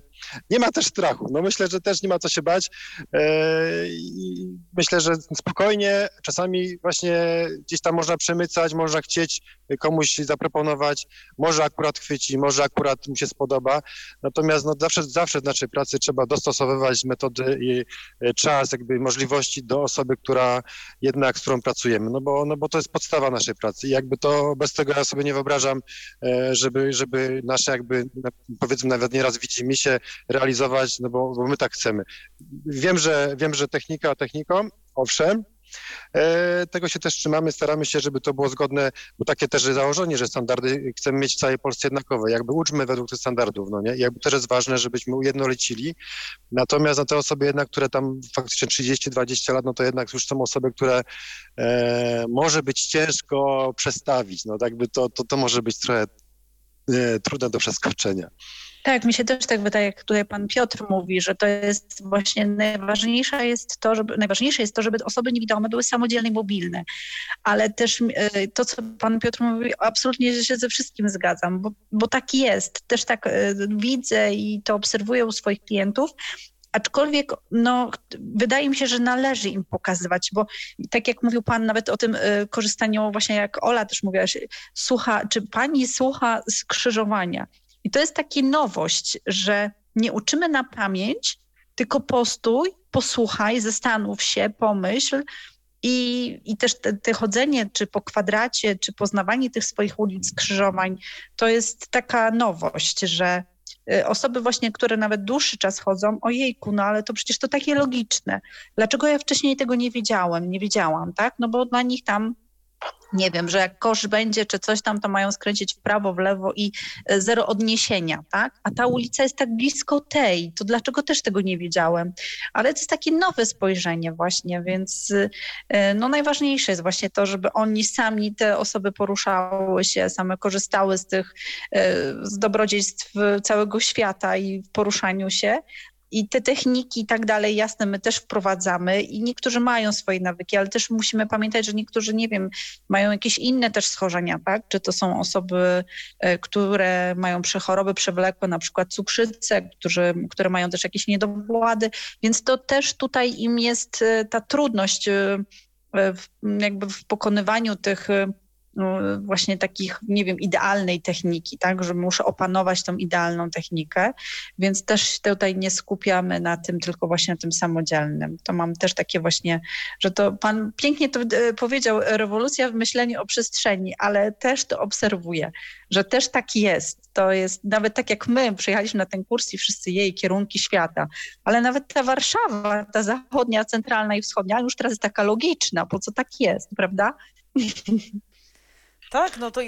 nie ma też strachu, no myślę, że też nie ma co się bać. E, i myślę, że spokojnie, czasami właśnie gdzieś tam można przemycać, można chcieć komuś zaproponować, może akurat chwyci, może akurat mu się spodoba, natomiast no zawsze, zawsze w naszej pracy trzeba dostosowywać metody i e, czas, jakby możliwości do osoby, która jednak, z którą pracujemy, no bo, no bo to jest podstawa naszej pracy. I jakby to bez tego ja sobie nie wyobrażam, e, żeby, żeby nasze jakby, powiedzmy nawet nieraz widzimy się realizować, no bo, bo my tak chcemy. Wiem, że wiem, że technika techniką, owszem, tego się też trzymamy, staramy się, żeby to było zgodne, bo takie też założenie, że standardy chcemy mieć w całej Polsce jednakowe. Jakby uczmy według tych standardów, no nie? Jakby też jest ważne, żebyśmy ujednolicili. Natomiast na te osoby jednak, które tam faktycznie 30-20 lat, no to jednak już są osoby, które e, może być ciężko przestawić. No tak jakby to, to, to może być trochę e, trudne do przeskoczenia. Tak, mi się też tak wydaje, jak tutaj pan Piotr mówi, że to jest właśnie najważniejsze jest to, żeby, najważniejsze jest to, żeby osoby niewidome były samodzielne i mobilne. Ale też e, to, co pan Piotr mówi, absolutnie się ze wszystkim zgadzam, bo, bo tak jest. Też tak e, widzę i to obserwuję u swoich klientów, Aczkolwiek no, wydaje mi się, że należy im pokazywać, bo tak jak mówił Pan nawet o tym y, korzystaniu, właśnie jak Ola też mówiła, słucha, czy Pani słucha skrzyżowania. I to jest taka nowość, że nie uczymy na pamięć, tylko postój, posłuchaj, zastanów się, pomyśl. I, i też te, te chodzenie, czy po kwadracie, czy poznawanie tych swoich ulic, skrzyżowań, to jest taka nowość, że y, osoby właśnie, które nawet dłuższy czas chodzą, ojejku, no ale to przecież to takie logiczne. Dlaczego ja wcześniej tego nie wiedziałem, nie wiedziałam, tak? No bo dla nich tam nie wiem, że jak kosz będzie czy coś tam, to mają skręcić w prawo, w lewo i e, zero odniesienia, tak? A ta ulica jest tak blisko tej, to dlaczego też tego nie wiedziałem? Ale to jest takie nowe spojrzenie właśnie, więc e, no najważniejsze jest właśnie to, żeby oni sami, te osoby poruszały się, same korzystały z tych e, z dobrodziejstw całego świata i w poruszaniu się, i te techniki i tak dalej, jasne, my też wprowadzamy i niektórzy mają swoje nawyki, ale też musimy pamiętać, że niektórzy, nie wiem, mają jakieś inne też schorzenia, tak? Czy to są osoby, e, które mają przechoroby przewlekłe, na przykład cukrzycę, którzy, które mają też jakieś niedowłady, więc to też tutaj im jest e, ta trudność e, jakby w pokonywaniu tych właśnie takich, nie wiem, idealnej techniki, tak, że muszę opanować tą idealną technikę, więc też tutaj nie skupiamy na tym, tylko właśnie na tym samodzielnym. To mam też takie właśnie, że to pan pięknie to e, powiedział, rewolucja w myśleniu o przestrzeni, ale też to obserwuję, że też tak jest. To jest nawet tak jak my przyjechaliśmy na ten kurs i wszyscy jej kierunki świata, ale nawet ta Warszawa, ta zachodnia, centralna i wschodnia już teraz jest taka logiczna, po co tak jest, prawda? *laughs* Tak, no to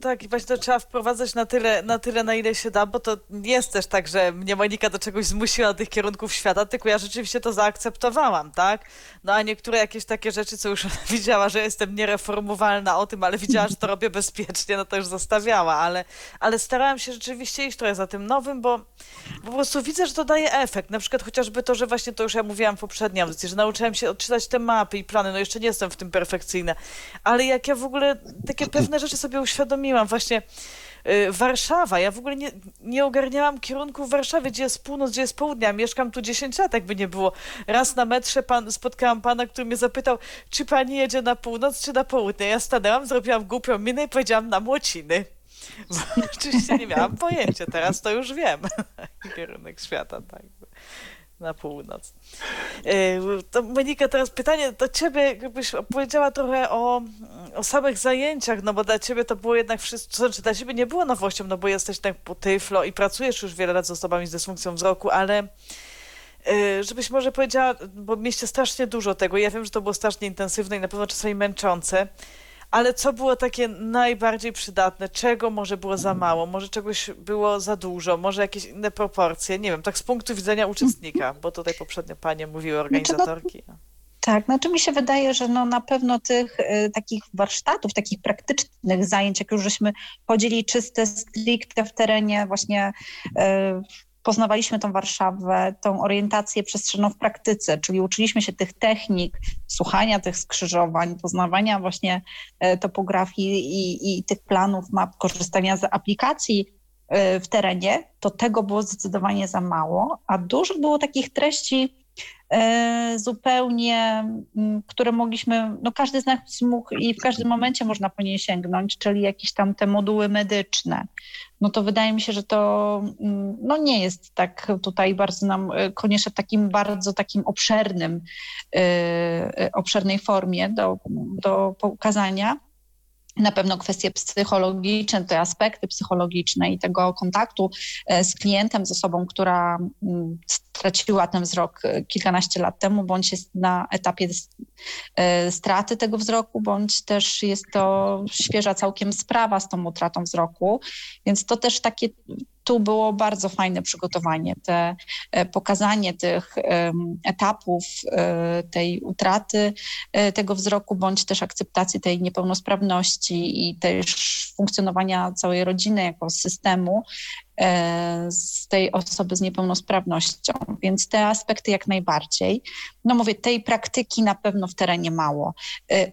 tak, i właśnie to trzeba wprowadzać na tyle, na tyle, na ile się da, bo to nie jest też tak, że mnie Monika do czegoś zmusiła do tych kierunków świata, tylko ja rzeczywiście to zaakceptowałam, tak? No a niektóre jakieś takie rzeczy, co już *laughs* widziała, że jestem niereformowalna o tym, ale widziała, że to robię bezpiecznie, no to już zostawiała, ale, ale starałam się rzeczywiście iść trochę za tym nowym, bo po prostu widzę, że to daje efekt. Na przykład chociażby to, że właśnie to już ja mówiłam w poprzedniej audycji, że nauczyłem się odczytać te mapy i plany, no jeszcze nie jestem w tym perfekcyjna, ale jak ja w ogóle takie pewne rzeczy sobie uświadomiłam. Właśnie y, Warszawa. Ja w ogóle nie, nie ogarniałam kierunku w Warszawie, gdzie jest północ, gdzie jest południa. Mieszkam tu 10 lat, jakby nie było. Raz na metrze pan, spotkałam pana, który mnie zapytał, czy pani jedzie na północ, czy na południe. Ja stanęłam, zrobiłam głupią minę i powiedziałam na Młociny. *laughs* Bo oczywiście nie miałam pojęcia, teraz to już wiem. *laughs* Kierunek świata, tak na północ. E, to Monika, teraz pytanie do ciebie, jakbyś opowiedziała trochę o, o samych zajęciach, no bo dla ciebie to było jednak wszystko, znaczy dla ciebie nie było nowością, no bo jesteś tak po tyflo i pracujesz już wiele lat z osobami z dysfunkcją wzroku, ale e, żebyś może powiedziała, bo mieście strasznie dużo tego, ja wiem, że to było strasznie intensywne i na pewno czasami męczące, ale co było takie najbardziej przydatne? Czego może było za mało? Może czegoś było za dużo? Może jakieś inne proporcje? Nie wiem, tak z punktu widzenia uczestnika, bo tutaj poprzednio panie mówiły organizatorki. No, tak, znaczy mi się wydaje, że no na pewno tych y, takich warsztatów, takich praktycznych zajęć, jak już żeśmy chodzili czyste, stricte w terenie, właśnie y, poznawaliśmy tą Warszawę, tą orientację przestrzenną w praktyce, czyli uczyliśmy się tych technik, słuchania tych skrzyżowań, poznawania właśnie e, topografii i, i tych planów, map, korzystania z aplikacji e, w terenie, to tego było zdecydowanie za mało, a dużo było takich treści zupełnie, które mogliśmy, no każdy z nas mógł i w każdym momencie można po niej sięgnąć, czyli jakieś tam te moduły medyczne. No to wydaje mi się, że to no nie jest tak tutaj bardzo nam e, koniecznie w takim bardzo takim obszernym, e, obszernej formie do, do pokazania na pewno kwestie psychologiczne, te aspekty psychologiczne i tego kontaktu e, z klientem, z osobą, która mm, straciła ten wzrok e, kilkanaście lat temu, bądź jest na etapie e, straty tego wzroku, bądź też jest to świeża całkiem sprawa z tą utratą wzroku. Więc to też takie tu było bardzo fajne przygotowanie, te, e, pokazanie tych etapów e, tej utraty e, tego wzroku, bądź też akceptacji tej niepełnosprawności i też funkcjonowania całej rodziny jako systemu z tej osoby z niepełnosprawnością, więc te aspekty jak najbardziej. No mówię, tej praktyki na pewno w terenie mało.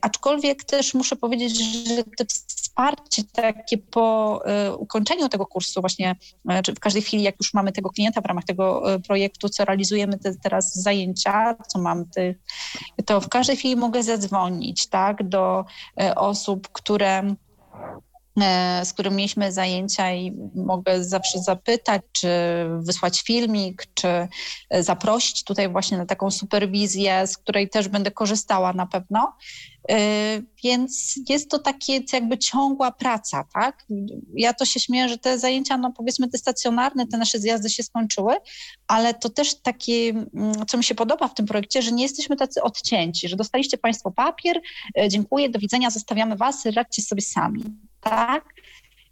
Aczkolwiek też muszę powiedzieć, że to wsparcie takie po e, ukończeniu tego kursu właśnie, czy w każdej chwili, jak już mamy tego klienta w ramach tego projektu, co realizujemy te, teraz zajęcia, co mam, tych, to w każdej chwili mogę zadzwonić, tak, do osób, które z którym mieliśmy zajęcia i mogę zawsze zapytać, czy wysłać filmik, czy e, zaprosić tutaj właśnie na taką superwizję, z której też będę korzystała na pewno. E, więc jest to takie jakby ciągła praca, tak? Ja to się śmieję, że te zajęcia, no powiedzmy te stacjonarne, te nasze zjazdy się skończyły, ale to też takie, mm, co mi się podoba w tym projekcie, że nie jesteśmy tacy odcięci, że dostaliście Państwo papier, dziękuję, do widzenia, zostawiamy Was, radźcie sobie sami tak?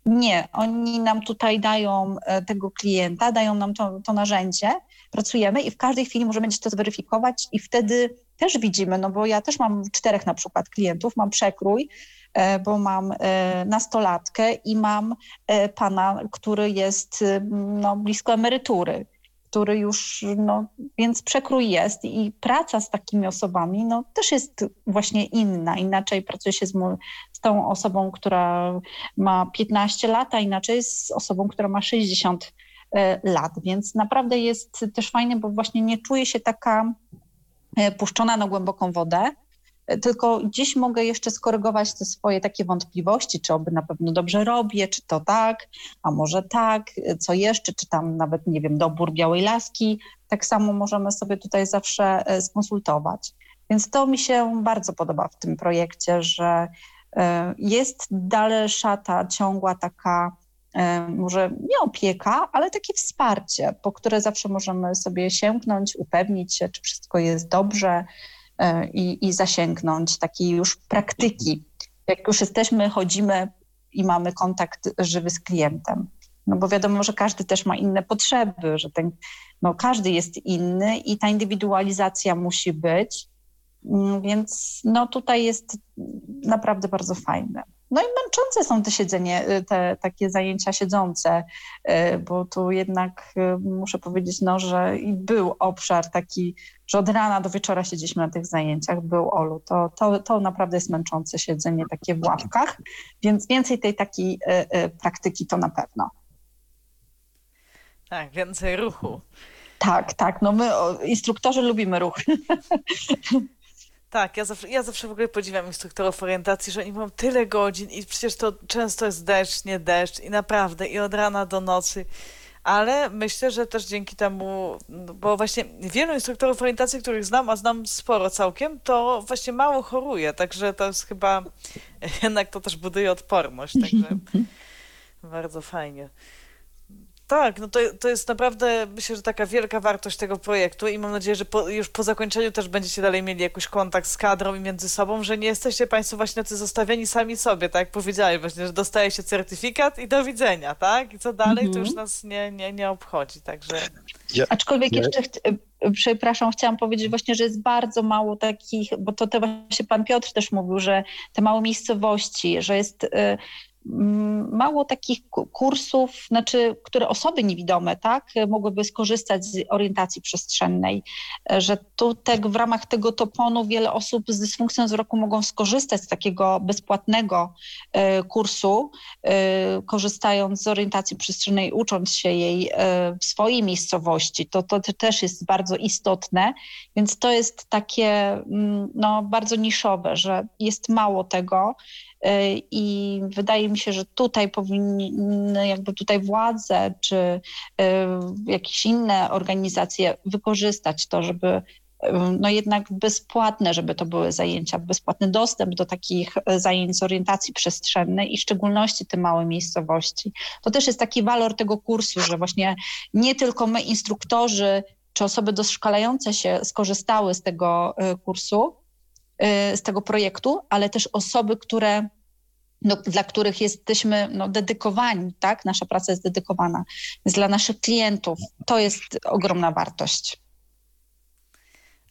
Nie, oni nam tutaj dają e, tego klienta, dają nam to, to narzędzie, pracujemy i w każdej chwili możemy to zweryfikować i wtedy też widzimy, no bo ja też mam czterech na przykład klientów, mam przekrój, e, bo mam e, nastolatkę i mam pana, który jest no, blisko emerytury który już, no, więc przekrój jest i praca z takimi osobami, no, też jest właśnie inna. Inaczej pracuje się z, z tą osobą, która ma 15 lat, a inaczej z osobą, która ma 60 e, lat, więc naprawdę jest też fajne, bo właśnie nie czuję się taka e, puszczona na głęboką wodę, tylko gdzieś mogę jeszcze skorygować te swoje takie wątpliwości, czy oby na pewno dobrze robię, czy to tak, a może tak, co jeszcze, czy tam nawet, nie wiem, dobór białej laski, tak samo możemy sobie tutaj zawsze e, skonsultować. Więc to mi się bardzo podoba w tym projekcie, że e, jest dalsza ta ciągła taka e, może nie opieka, ale takie wsparcie, po które zawsze możemy sobie sięgnąć, upewnić się, czy wszystko jest dobrze, i, i zasięgnąć takiej już praktyki. Jak już jesteśmy, chodzimy i mamy kontakt żywy z klientem. No bo wiadomo, że każdy też ma inne potrzeby, że ten, no każdy jest inny i ta indywidualizacja musi być. Mm, więc no tutaj jest naprawdę bardzo fajne. No i męczące są te siedzenie, y, te takie zajęcia siedzące, y, bo tu jednak y, muszę powiedzieć, no, że i był obszar taki, że od rana do wieczora siedzieliśmy na tych zajęciach, był Olu. To, to, to naprawdę jest męczące siedzenie takie w ławkach, więc więcej tej takiej praktyki to na pewno. Tak, więcej ruchu. Tak, tak. No my, instruktorzy, lubimy ruch. *laughs* Tak, ja zawsze, ja zawsze w ogóle podziwiam instruktorów orientacji, że oni mają tyle godzin i przecież to często jest deszcz, nie deszcz i naprawdę i od rana do nocy. Ale myślę, że też dzięki temu, no bo właśnie wielu instruktorów orientacji, których znam, a znam sporo całkiem, to właśnie mało choruje, także to jest chyba, *laughs* jednak to też buduje odporność, także *laughs* bardzo fajnie. Tak, no to, to jest naprawdę, myślę, że taka wielka wartość tego projektu i mam nadzieję, że po, już po zakończeniu też będziecie dalej mieli jakiś kontakt z kadrą i między sobą, że nie jesteście Państwo właśnie tacy zostawieni sami sobie, tak jak powiedziałeś właśnie, że dostaje się certyfikat i do widzenia, tak? I co dalej, to już mhm. nas nie, nie, nie obchodzi, także... Ja, Aczkolwiek ja... jeszcze, ch przepraszam, chciałam powiedzieć właśnie, że jest bardzo mało takich, bo to te właśnie pan Piotr też mówił, że te małe miejscowości, że jest... Y mało takich kursów, znaczy, które osoby niewidome tak, mogłyby skorzystać z orientacji przestrzennej, że tutaj w ramach tego toponu wiele osób z dysfunkcją wzroku mogą skorzystać z takiego bezpłatnego e, kursu, e, korzystając z orientacji przestrzennej, ucząc się jej e, w swojej miejscowości. To, to też jest bardzo istotne, więc to jest takie mm, no, bardzo niszowe, że jest mało tego E, I wydaje mi się, że tutaj powinny jakby tutaj władze czy e, jakieś inne organizacje wykorzystać to, żeby e, no jednak bezpłatne, żeby to były zajęcia, bezpłatny dostęp do takich zajęć z orientacji przestrzennej i w szczególności te małe miejscowości. To też jest taki walor tego kursu, że właśnie nie tylko my instruktorzy czy osoby doszkalające się skorzystały z tego kursu, z tego projektu, ale też osoby, które no, dla których jesteśmy no, dedykowani, tak? Nasza praca jest dedykowana. Więc dla naszych klientów to jest ogromna wartość.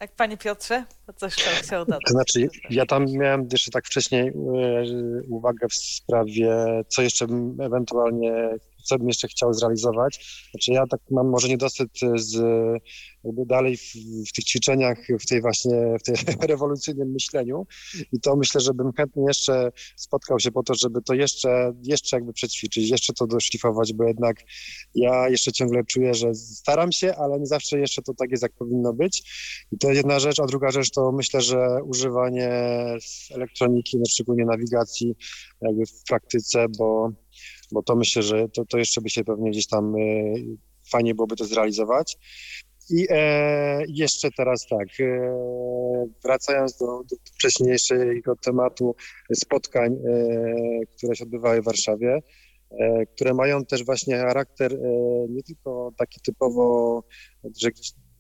Jak panie Piotrze, coś tam chciał dodać. To znaczy, ja tam miałem jeszcze tak wcześniej e, uwagę w sprawie, co jeszcze bym ewentualnie, co bym jeszcze chciał zrealizować. Znaczy ja tak mam może niedosyt z jakby dalej w, w, tych ćwiczeniach, w tej właśnie, w tej *laughs* rewolucyjnym myśleniu i to myślę, że bym chętnie jeszcze spotkał się po to, żeby to jeszcze, jeszcze jakby przećwiczyć, jeszcze to doszlifować, bo jednak ja jeszcze ciągle czuję, że staram się, ale nie zawsze jeszcze to tak jest, jak powinno być i to jedna rzecz, a druga rzecz to myślę, że używanie elektroniki, no szczególnie nawigacji jakby w praktyce, bo bo to myślę, że to, to jeszcze by się pewnie gdzieś tam y, fajnie byłoby to zrealizować. I e, jeszcze teraz tak, e, wracając do, do wcześniejszego tematu spotkań, e, które się odbywały w Warszawie, e, które mają też właśnie charakter e, nie tylko taki typowo, że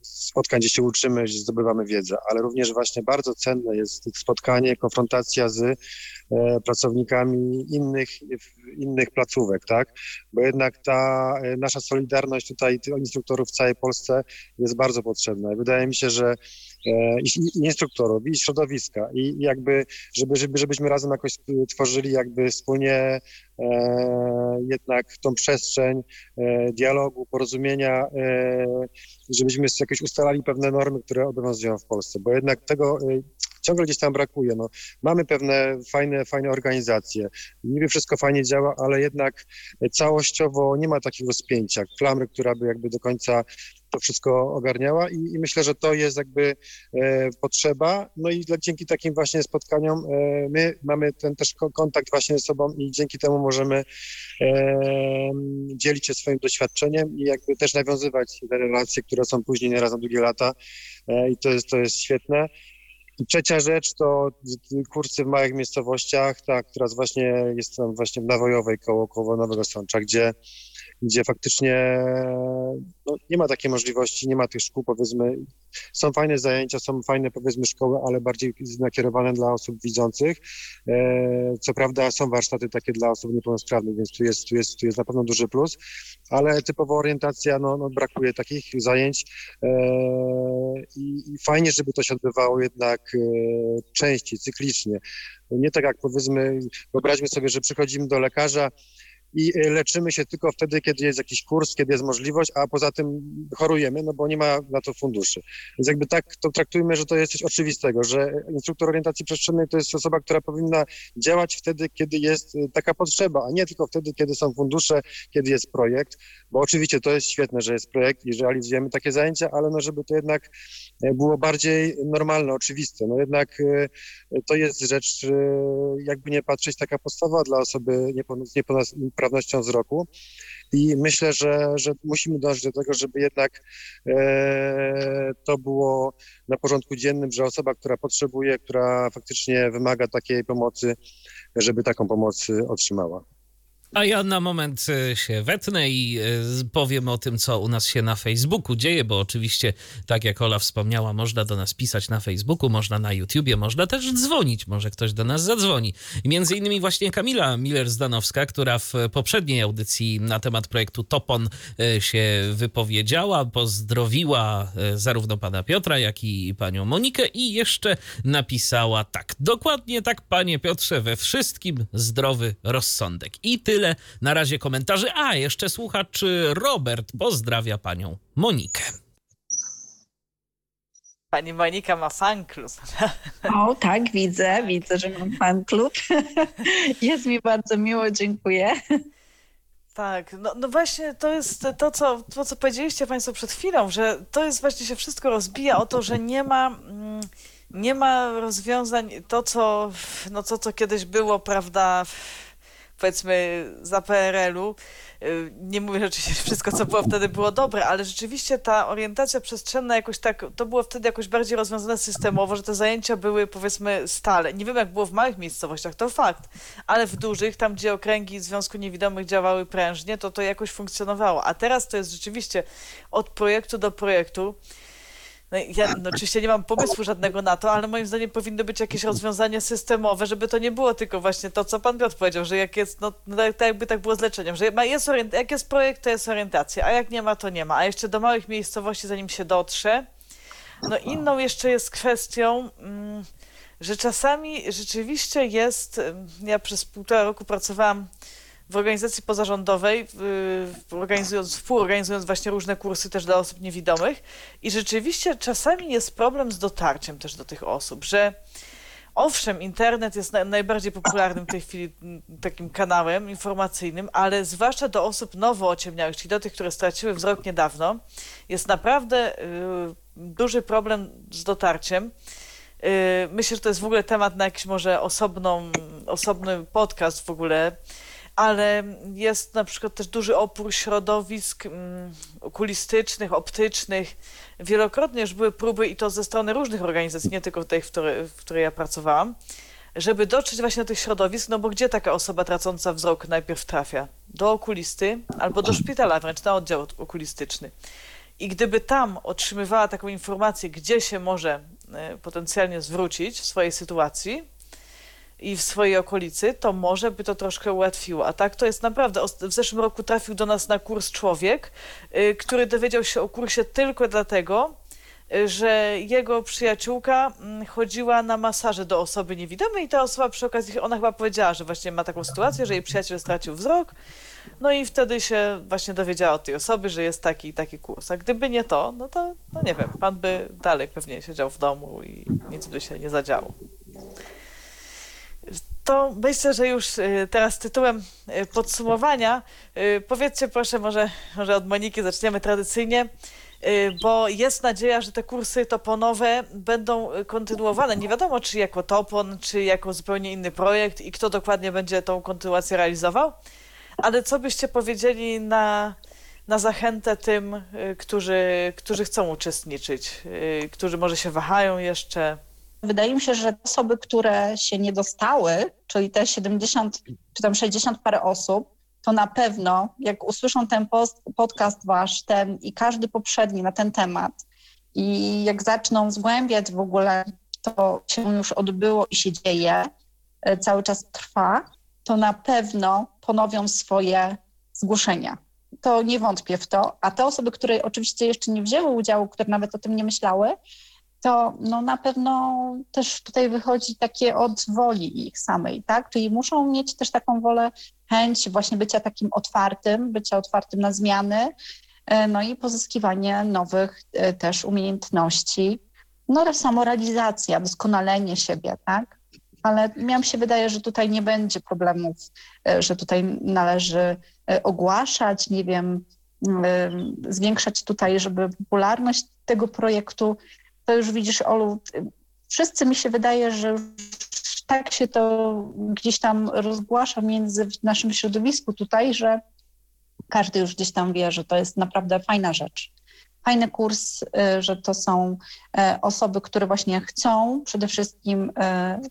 spotkań, gdzie się uczymy, gdzie zdobywamy wiedzę, ale również właśnie bardzo cenne jest spotkanie, konfrontacja z e, pracownikami innych, innych placówek, tak? Bo jednak ta e, nasza solidarność tutaj instruktorów w całej Polsce jest bardzo potrzebna. I wydaje mi się, że i instruktorów, i środowiska, i jakby, żeby, żeby, żebyśmy razem jakoś tworzyli jakby wspólnie e, jednak tą przestrzeń e, dialogu, porozumienia, e, żebyśmy jakieś ustalali pewne normy, które obowiązują w Polsce, bo jednak tego e, ciągle gdzieś tam brakuje. No, mamy pewne fajne, fajne organizacje, niby wszystko fajnie działa, ale jednak całościowo nie ma takiego spięcia, klamry, która by jakby do końca to wszystko ogarniała i, i myślę, że to jest jakby e, potrzeba. No i dla, dzięki takim właśnie spotkaniom e, my mamy ten też kontakt właśnie ze sobą i dzięki temu możemy e, dzielić się swoim doświadczeniem i jakby też nawiązywać te relacje, które są później nieraz na długie lata e, i to jest, to jest świetne. Trzecia rzecz to kursy w małych miejscowościach, tak, teraz właśnie jestem właśnie w Nawojowej koło, koło Nowego Sącza, gdzie gdzie faktycznie no, nie ma takiej możliwości, nie ma tych szkół, powiedzmy. Są fajne zajęcia, są fajne, powiedzmy, szkoły, ale bardziej nakierowane dla osób widzących. E, co prawda są warsztaty takie dla osób niepełnosprawnych, więc tu jest, tu jest, tu jest na pewno duży plus, ale typowa orientacja, no, no brakuje takich zajęć e, i, i fajnie, żeby to się odbywało jednak e, częściej, cyklicznie. Nie tak jak powiedzmy, wyobraźmy sobie, że przychodzimy do lekarza, i e, leczymy się tylko wtedy, kiedy jest jakiś kurs, kiedy jest możliwość, a poza tym chorujemy, no bo nie ma na to funduszy. Więc jakby tak to traktujmy, że to jest coś oczywistego, że instruktor orientacji przestrzennej to jest osoba, która powinna działać wtedy, kiedy jest e, taka potrzeba, a nie tylko wtedy, kiedy są fundusze, kiedy jest projekt, bo oczywiście to jest świetne, że jest projekt i że realizujemy takie zajęcia, ale no żeby to jednak e, było bardziej normalne, oczywiste. No jednak to jest rzecz, jakby nie patrzeć, taka podstawa dla osoby z niepełnosprawnością sprawnością wzroku. I myślę, że, że musimy dążyć do tego, żeby jednak e, to było na porządku dziennym, że osoba, która potrzebuje, która faktycznie wymaga takiej pomocy, żeby taką pomoc otrzymała. A ja na moment e, się wetnę i e, powiem o tym, co u nas się na Facebooku dzieje, bo oczywiście, tak jak Ola wspomniała, można do nas pisać na Facebooku, można na YouTubie, można też dzwonić, może ktoś do nas zadzwoni. Między innymi właśnie Kamila Miller-Zdanowska, która w poprzedniej audycji na temat projektu Topon e, się wypowiedziała, pozdrowiła zarówno pana Piotra, jak i panią Monikę i jeszcze napisała tak, dokładnie tak, panie Piotrze, we wszystkim zdrowy rozsądek. I tyle tyle na razie komentarzy. A, jeszcze słuchacz Robert pozdrawia panią Monikę. Pani Monika ma fan klub. *laughs* O, tak, widzę, widzę, że mam fan klub. *laughs* Jest mi bardzo miło, dziękuję. Tak, no, no właśnie to jest to co, to, co powiedzieliście Państwo przed chwilą, że to jest właśnie się wszystko rozbija o to, że nie ma, mm, nie ma rozwiązań, to co, no to, co kiedyś było, prawda, powiedzmy za PRL-u. Y, nie mówię, że oczywiście wszystko, co było wtedy było dobre, ale rzeczywiście ta orientacja przestrzenna jakoś tak, to było wtedy jakoś bardziej rozwiązane systemowo, że te zajęcia były powiedzmy stale. Nie wiem, jak było w małych miejscowościach, to fakt, ale w dużych, tam gdzie okręgi Związku Niewidomych działały prężnie, to to jakoś funkcjonowało. A teraz to jest rzeczywiście od projektu do projektu. No, ja no, oczywiście nie mam pomysłu żadnego na to, ale moim zdaniem powinno być jakieś rozwiązanie systemowe, żeby to nie było tylko właśnie to, co pan Piotr powiedział, że jak jest, no, no tak jakby tak było z leczeniem, że jest jak jest projekt, to jest orientacja, a jak nie ma, to nie ma. A jeszcze do małych miejscowości, zanim się dotrze. No inną jeszcze jest kwestią, mm, że czasami rzeczywiście jest, ja przez półtora roku pracowałam w organizacji pozarządowej, organizując, współorganizując właśnie różne kursy też dla osób niewidomych i rzeczywiście czasami jest problem z dotarciem też do tych osób, że owszem, internet jest najbardziej popularnym w tej chwili takim kanałem informacyjnym, ale zwłaszcza do osób nowo ociemniałych, czyli do tych, które straciły wzrok niedawno, jest naprawdę y, duży problem z dotarciem. Y, myślę, że to jest w ogóle temat na jakiś może osobną, osobny podcast w ogóle, ale jest na przykład też duży opór środowisk mm, okulistycznych, optycznych. Wielokrotnie już były próby i to ze strony różnych organizacji, nie tylko tej, w której, w której ja pracowałam, żeby dotrzeć właśnie do tych środowisk, no bo gdzie taka osoba tracąca wzrok najpierw trafia? Do okulisty albo do szpitala, wręcz na oddział okulistyczny. I gdyby tam otrzymywała taką informację, gdzie się może e, potencjalnie zwrócić w swojej sytuacji, i w swojej okolicy, to może by to troszkę ułatwiło. A tak to jest naprawdę. W zeszłym roku trafił do nas na kurs człowiek, y, który dowiedział się o kursie tylko dlatego, y, że jego przyjaciółka mm, chodziła na masaże do osoby niewidomej i ta osoba przy okazji, ona chyba powiedziała, że właśnie ma taką sytuację, że jej przyjaciel stracił wzrok, no i wtedy się właśnie dowiedziała od tej osoby, że jest taki taki kurs. A gdyby nie to, no to, no nie wiem, pan by dalej pewnie siedział w domu i nic by się nie zadziało to myślę, że już y, teraz tytułem y, podsumowania y, powiedzcie proszę, może, może od Moniki zaczniemy tradycyjnie, bo jest nadzieja, że te kursy toponowe będą kontynuowane. Nie wiadomo, czy jako topon, czy jako zupełnie inny projekt i kto dokładnie będzie tą kontynuację realizował, ale co byście powiedzieli na, na zachętę tym, którzy, którzy chcą uczestniczyć, którzy może się wahają jeszcze? Wydaje mi się, że osoby, które się nie dostały, czyli te 70 czy tam 60 parę osób, to na pewno, jak usłyszą ten post, podcast wasz, ten i każdy poprzedni na ten temat, i jak zaczną zgłębiać w ogóle, to się już odbyło i się dzieje, e, cały czas trwa, to na pewno ponowią swoje zgłoszenia. To nie wątpię w to. A te osoby, które oczywiście jeszcze nie wzięły udziału, które nawet o tym nie myślały, to no na pewno też tutaj wychodzi takie od woli ich samej, tak? Czyli muszą mieć też taką wolę, chęć właśnie bycia takim otwartym, bycia otwartym na zmiany, e, no i pozyskiwanie nowych e, też umiejętności, no ale samorealizacja, doskonalenie siebie, tak? Ale miałam się wydaje, że tutaj nie będzie problemów, e, że tutaj należy ogłaszać, nie wiem, zwiększać tutaj, żeby popularność tego projektu to już widzisz, Olu, wszyscy mi się wydaje, że tak się to gdzieś tam rozgłasza między w naszym środowisku tutaj, że każdy już gdzieś tam wie, że to jest naprawdę fajna rzecz. Fajny kurs, y, że to są y, osoby, które właśnie chcą przede wszystkim y,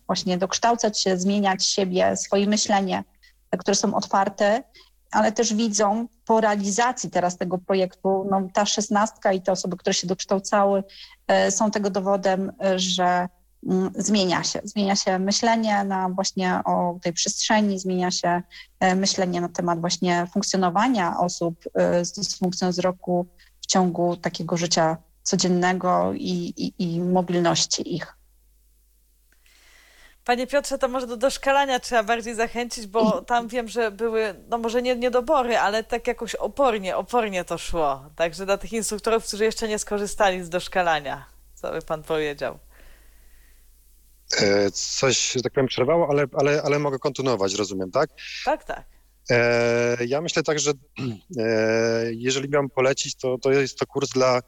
właśnie dokształcać się, zmieniać siebie, swoje myślenie, które są otwarte ale też widzą po realizacji teraz tego projektu, no, ta szesnastka i te osoby, które się dokształcały, e, są tego dowodem, że mm, zmienia się. Zmienia się myślenie na właśnie o tej przestrzeni, zmienia się e, myślenie na temat właśnie funkcjonowania osób e, z dysfunkcją wzroku w ciągu takiego życia codziennego i, i, i mobilności ich. Panie Piotrze, to może do doszkalania trzeba bardziej zachęcić, bo tam wiem, że były, no może nie niedobory, ale tak jakoś opornie, opornie to szło. Także dla tych instruktorów, którzy jeszcze nie skorzystali z doszkalania, co by pan powiedział? E, coś, że tak powiem, przerwało, ale, ale, ale mogę kontynuować, rozumiem, tak? Tak, tak. E, ja myślę tak, że e, jeżeli miałem polecić, to, to jest to kurs dla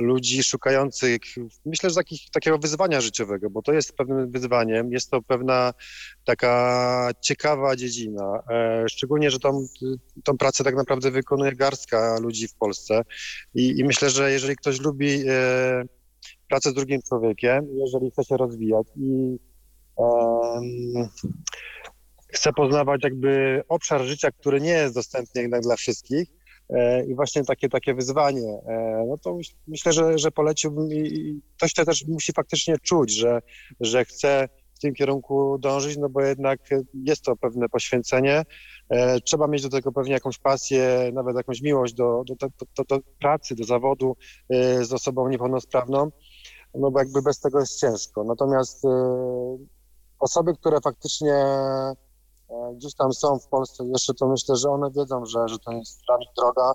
ludzi szukających, myślę, że takich, takiego wyzwania życiowego, bo to jest pewnym wyzwaniem, jest to pewna taka ciekawa dziedzina, e, szczególnie, że tą, tą pracę tak naprawdę wykonuje garstka ludzi w Polsce i, i myślę, że jeżeli ktoś lubi e, pracę z drugim człowiekiem, jeżeli chce się rozwijać i chce poznawać jakby obszar życia, który nie jest dostępny jednak dla wszystkich, i właśnie takie, takie wyzwanie, e, no to myślę, że, że poleciłbym i ktoś to też musi faktycznie czuć, że, że chce w tym kierunku dążyć, no bo jednak jest to pewne poświęcenie. E, trzeba mieć do tego pewnie jakąś pasję, nawet jakąś miłość do, do, do, do pracy, do zawodu z osobą niepełnosprawną, no bo jakby bez tego jest ciężko. Natomiast osoby, które faktycznie E, gdzieś tam są w Polsce jeszcze, to myślę, że one wiedzą, że, że to jest droga,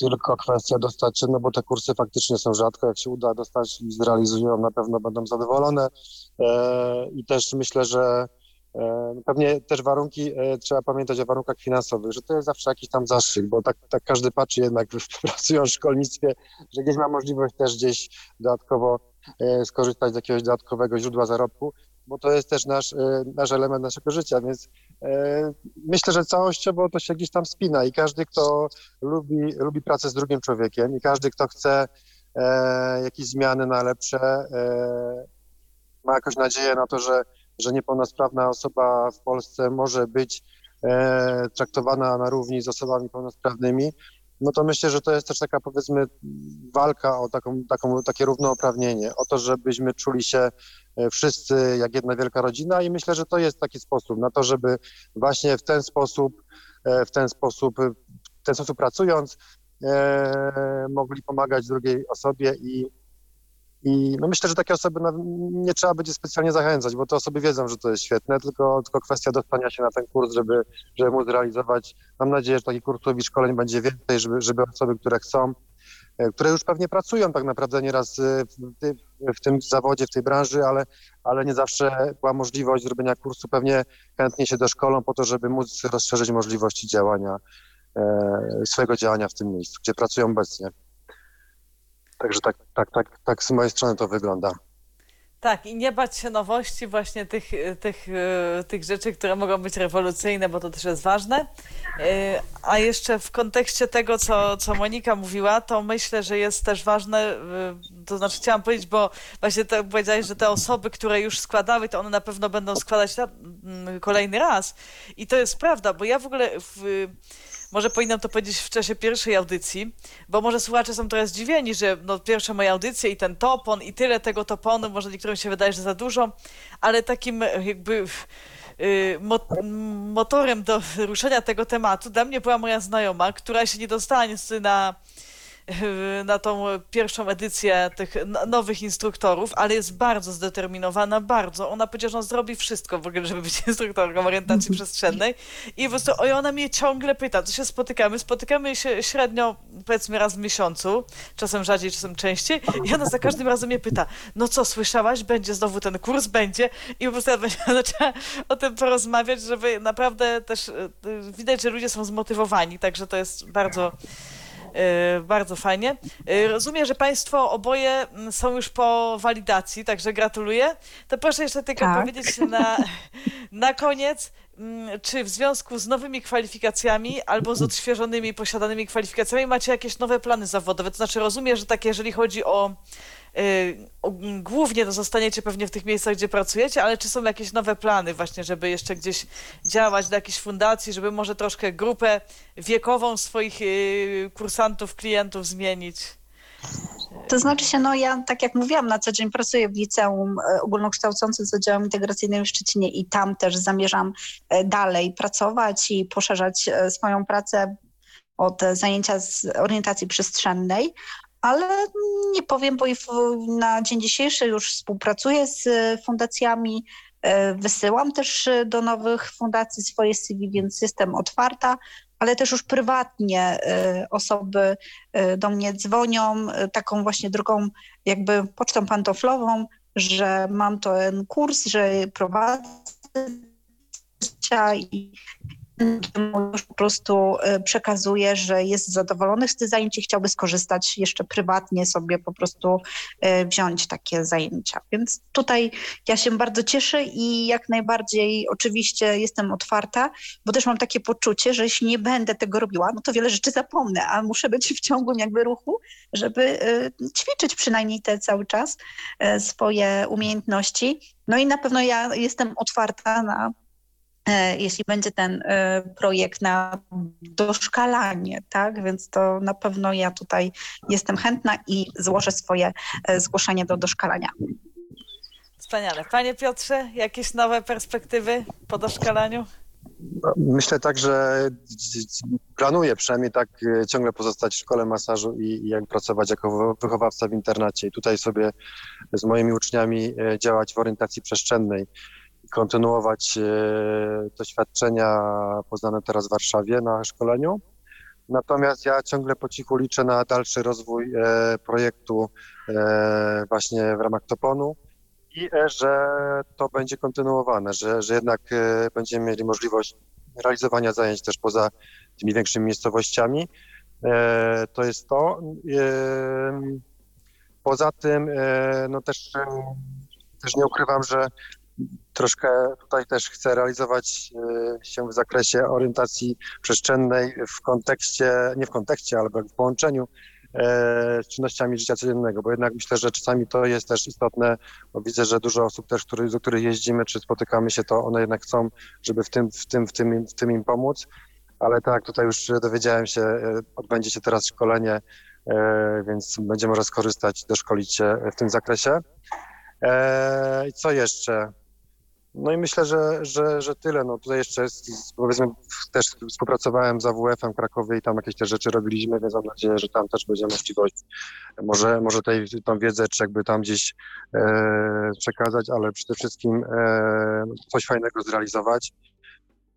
tylko kwestia dostać się, no bo te kursy faktycznie są rzadko, jak się uda dostać i zrealizują, na pewno będą zadowolone. E, i też myślę, że e, Pewnie też warunki, trzeba pamiętać o warunkach finansowych, że to jest zawsze jakiś tam zastrzyk, bo tak, tak każdy patrzy jednak, *laughs* pracują w szkolnictwie, że gdzieś ma możliwość też gdzieś dodatkowo skorzystać z jakiegoś dodatkowego źródła zarobku, bo to jest też nasz, nasz element naszego życia, więc E, myślę, że całościowo to się gdzieś tam spina i każdy, kto lubi, lubi pracę z drugim człowiekiem i każdy, kto chce e, jakieś zmiany na lepsze, e, ma jakąś nadzieję na to, że, że niepełnosprawna osoba w Polsce może być e, traktowana na równi z osobami pełnosprawnymi, no to myślę, że to jest też taka powiedzmy walka o taką, taką, takie równouprawnienie, o to, żebyśmy czuli się e, wszyscy jak jedna wielka rodzina i myślę, że to jest taki sposób na to, żeby właśnie w ten sposób, e, w ten sposób, w ten sposób pracując, e, mogli pomagać drugiej osobie i i no myślę, że takie osoby nie trzeba będzie specjalnie zachęcać, bo te osoby wiedzą, że to jest świetne, tylko, tylko kwestia dostania się na ten kurs, żeby, żeby móc realizować. Mam nadzieję, że takich kursów i szkoleń będzie więcej, żeby, żeby osoby, które chcą, e, które już pewnie pracują tak naprawdę nieraz e, w, w tym zawodzie, w tej branży, ale, ale nie zawsze była możliwość zrobienia kursu, pewnie chętnie się doszkolą po to, żeby móc rozszerzyć możliwości działania, e, swojego działania w tym miejscu, gdzie pracują obecnie. Także tak, tak, tak, tak z mojej strony to wygląda. Tak, i nie bać się nowości, właśnie tych, tych, e, tych rzeczy, które mogą być rewolucyjne, bo to też jest ważne. E, a jeszcze w kontekście tego, co, co Monika mówiła, to myślę, że jest też ważne, e, to znaczy chciałam powiedzieć, bo właśnie to powiedziałeś, że te osoby, które już składały, to one na pewno będą składać kolejny raz. I to jest prawda, bo ja w ogóle w, może powinnam to powiedzieć w czasie pierwszej audycji, bo może słuchacze są trochę zdziwieni, że no, pierwsza moja audycja i ten topon i tyle tego toponu, może niektórym się wydaje, że za dużo, ale takim jakby y, mo- motorem do ruszenia tego tematu dla mnie była moja znajoma, która się nie dostała niestety na na tą pierwszą edycję tych nowych instruktorów, ale jest bardzo zdeterminowana, bardzo. Ona powiedziała, że on zrobi wszystko w ogóle, żeby być instruktorką orientacji przestrzennej. I po prostu i ona mnie ciągle pyta, co się spotykamy. Spotykamy się średnio powiedzmy raz w miesiącu, czasem rzadziej, czasem częściej. I ona za każdym razem mnie pyta, no co, słyszałaś, będzie znowu ten kurs, będzie. I po prostu ja *laughs* zaczęła o tym porozmawiać, żeby naprawdę też y, widać, że ludzie są zmotywowani, także to jest bardzo bardzo fajnie. E, rozumiem, że Państwo oboje mm, są już po walidacji, także gratuluję. To proszę jeszcze tylko tak. powiedzieć na, *laughs* na koniec, czy w związku z nowymi kwalifikacjami albo z odświeżonymi, posiadanymi kwalifikacjami macie jakieś nowe plany zawodowe? To znaczy rozumiem, że tak jeżeli chodzi o Y, głównie to zostaniecie pewnie w tych miejscach, gdzie pracujecie, ale czy są jakieś nowe plany właśnie, żeby jeszcze gdzieś działać do jakiejś fundacji, żeby może troszkę grupę wiekową swoich y, kursantów, klientów zmienić? To znaczy się, no ja tak jak mówiłam, na co dzień pracuję w liceum e, ogólnokształcącym z oddziałem integracyjnym w Szczecinie i tam też zamierzam e, dalej pracować i poszerzać e, swoją pracę od zajęcia z orientacji przestrzennej, ale nie powiem, bo na dzień dzisiejszy już współpracuję z fundacjami, wysyłam też do nowych fundacji swoje CV, więc jestem otwarta, ale też już prywatnie e, osoby e, do mnie dzwonią taką właśnie drogą jakby pocztą pantoflową, że mam ten kurs, że prowadzę i już po prostu e, przekazuje, że jest zadowolony z tych zajęć i chciałby skorzystać jeszcze prywatnie sobie po prostu e, wziąć takie zajęcia. Więc tutaj ja się bardzo cieszę i jak najbardziej oczywiście jestem otwarta, bo też mam takie poczucie, że jeśli nie będę tego robiła, no to wiele rzeczy zapomnę, a muszę być w ciągłym jakby ruchu, żeby e, ćwiczyć przynajmniej te cały czas swoje umiejętności. No i na pewno ja jestem otwarta na jeśli będzie ten e, projekt na doszkalanie, tak? Więc to na pewno ja tutaj jestem chętna i złożę swoje e, zgłoszenie do doszkalania. Wspaniale. Panie Piotrze, jakieś nowe perspektywy po doszkalaniu? No, myślę tak, że planuję przynajmniej tak ciągle pozostać w szkole masażu i, i jak pracować jako wychowawca w internacie i tutaj sobie z moimi uczniami działać w orientacji przestrzennej kontynuować e, doświadczenia poznane teraz w Warszawie na szkoleniu. Natomiast ja ciągle po cichu liczę na dalszy rozwój e, projektu e, właśnie w ramach Toponu i że to będzie kontynuowane, że, że jednak będziemy mieli możliwość realizowania zajęć też poza tymi większymi miejscowościami. To jest to. Poza tym, no też, też nie ukrywam, że troszkę tutaj też chcę realizować e, się w zakresie orientacji przestrzennej w kontekście, nie w kontekście, ale w połączeniu e, z czynnościami życia codziennego, bo jednak myślę, że czasami to jest też istotne, bo widzę, że dużo osób też, który, do których jeździmy, czy spotykamy się, to one jednak chcą, żeby w tym, w tym, w tym, w tym im pomóc, ale tak, tutaj już dowiedziałem się, e, odbędzie się teraz szkolenie, więc będzie można skorzystać, doszkolić się w tym zakresie. I co jeszcze? No i myślę, że, że, że tyle. No tutaj jeszcze powiedzmy też współpracowałem z AWF-em Krakowie i tam jakieś te rzeczy robiliśmy, więc mam nadzieję, że tam też będzie możliwość może, może tej, tą wiedzę czy jakby tam gdzieś e, przekazać, ale przede wszystkim e, coś fajnego zrealizować.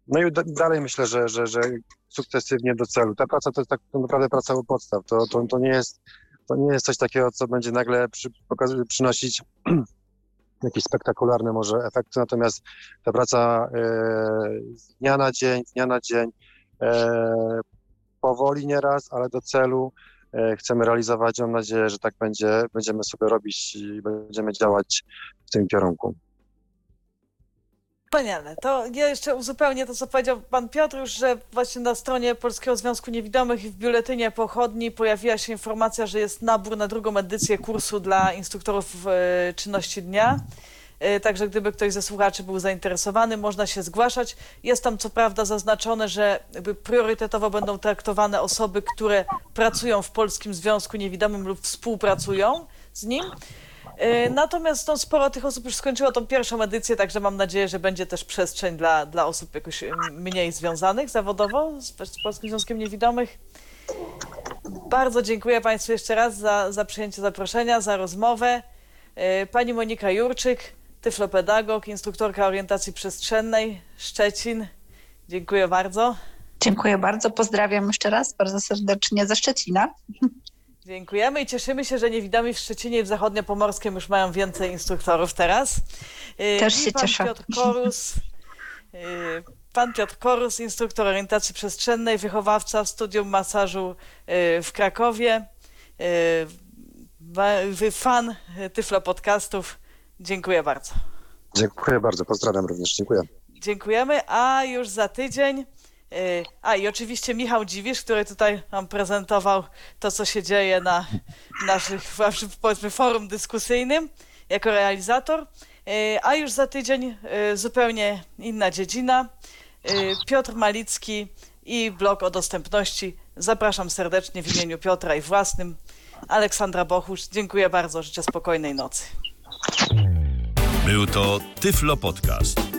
No i dalej myślę, że, że, że sukcesywnie do celu. Ta praca to jest tak naprawdę praca u podstaw. To, to, to, nie jest, to nie jest coś takiego, co będzie nagle przy, przynosić *clears throat* jakieś spektakularne może efekty, natomiast ta praca e, z dnia na dzień, z dnia na dzień, e, powoli nieraz, ale do celu e, chcemy realizować. Mam nadzieję, że tak będzie, będziemy sobie robić i będziemy działać w tym kierunku. Wspaniale. To ja jeszcze uzupełnię to, co powiedział pan Piotr już, że właśnie na stronie Polskiego Związku Niewidomych i w biuletynie pochodni pojawiła się informacja, że jest nabór na drugą edycję kursu dla instruktorów e, czynności dnia. E, Także gdyby ktoś ze słuchaczy był zainteresowany, można się zgłaszać. Jest tam co prawda zaznaczone, że priorytetowo będą traktowane osoby, które pracują w Polskim Związku Niewidomym lub współpracują z nim. E, Natomiast no, sporo tych osób już skończyło tą pierwszą edycję, także mam nadzieję, że będzie też przestrzeń dla, dla osób jakoś mniej związanych zawodowo z, z Polskim Związkiem Niewidomych. Bardzo dziękuję Państwu jeszcze raz za, za przyjęcie zaproszenia, za rozmowę. E, Pani Monika Jurczyk, tyflopedagog, instruktorka orientacji przestrzennej, Szczecin. Dziękuję bardzo. Dziękuję bardzo. Pozdrawiam jeszcze raz bardzo serdecznie ze Szczecina. Dziękujemy i cieszymy się, że niewidomi w Szczecinie i w Zachodniopomorskim już mają więcej instruktorów teraz. E, Też się pan cieszę. Piotr Korus, e, pan Piotr Korus, instruktor orientacji przestrzennej, wychowawca w studium masażu e, w Krakowie, fan Tyflo Podcastów. Dziękuję bardzo. Dziękuję bardzo, pozdrawiam również, dziękuję. Dziękujemy, a już za tydzień. Y, A i oczywiście Michał Dziwisz, który tutaj nam prezentował to, co się dzieje na naszych, powiedzmy, forum dyskusyjnym jako realizator. Y, A już za tydzień y, zupełnie inna dziedzina. Piotr Malicki i blog o dostępności. Zapraszam serdecznie w imieniu Piotra i własnym. Aleksandra Bochusz. Dziękuję bardzo. Życzę spokojnej nocy. Był to Tyflo Podcast.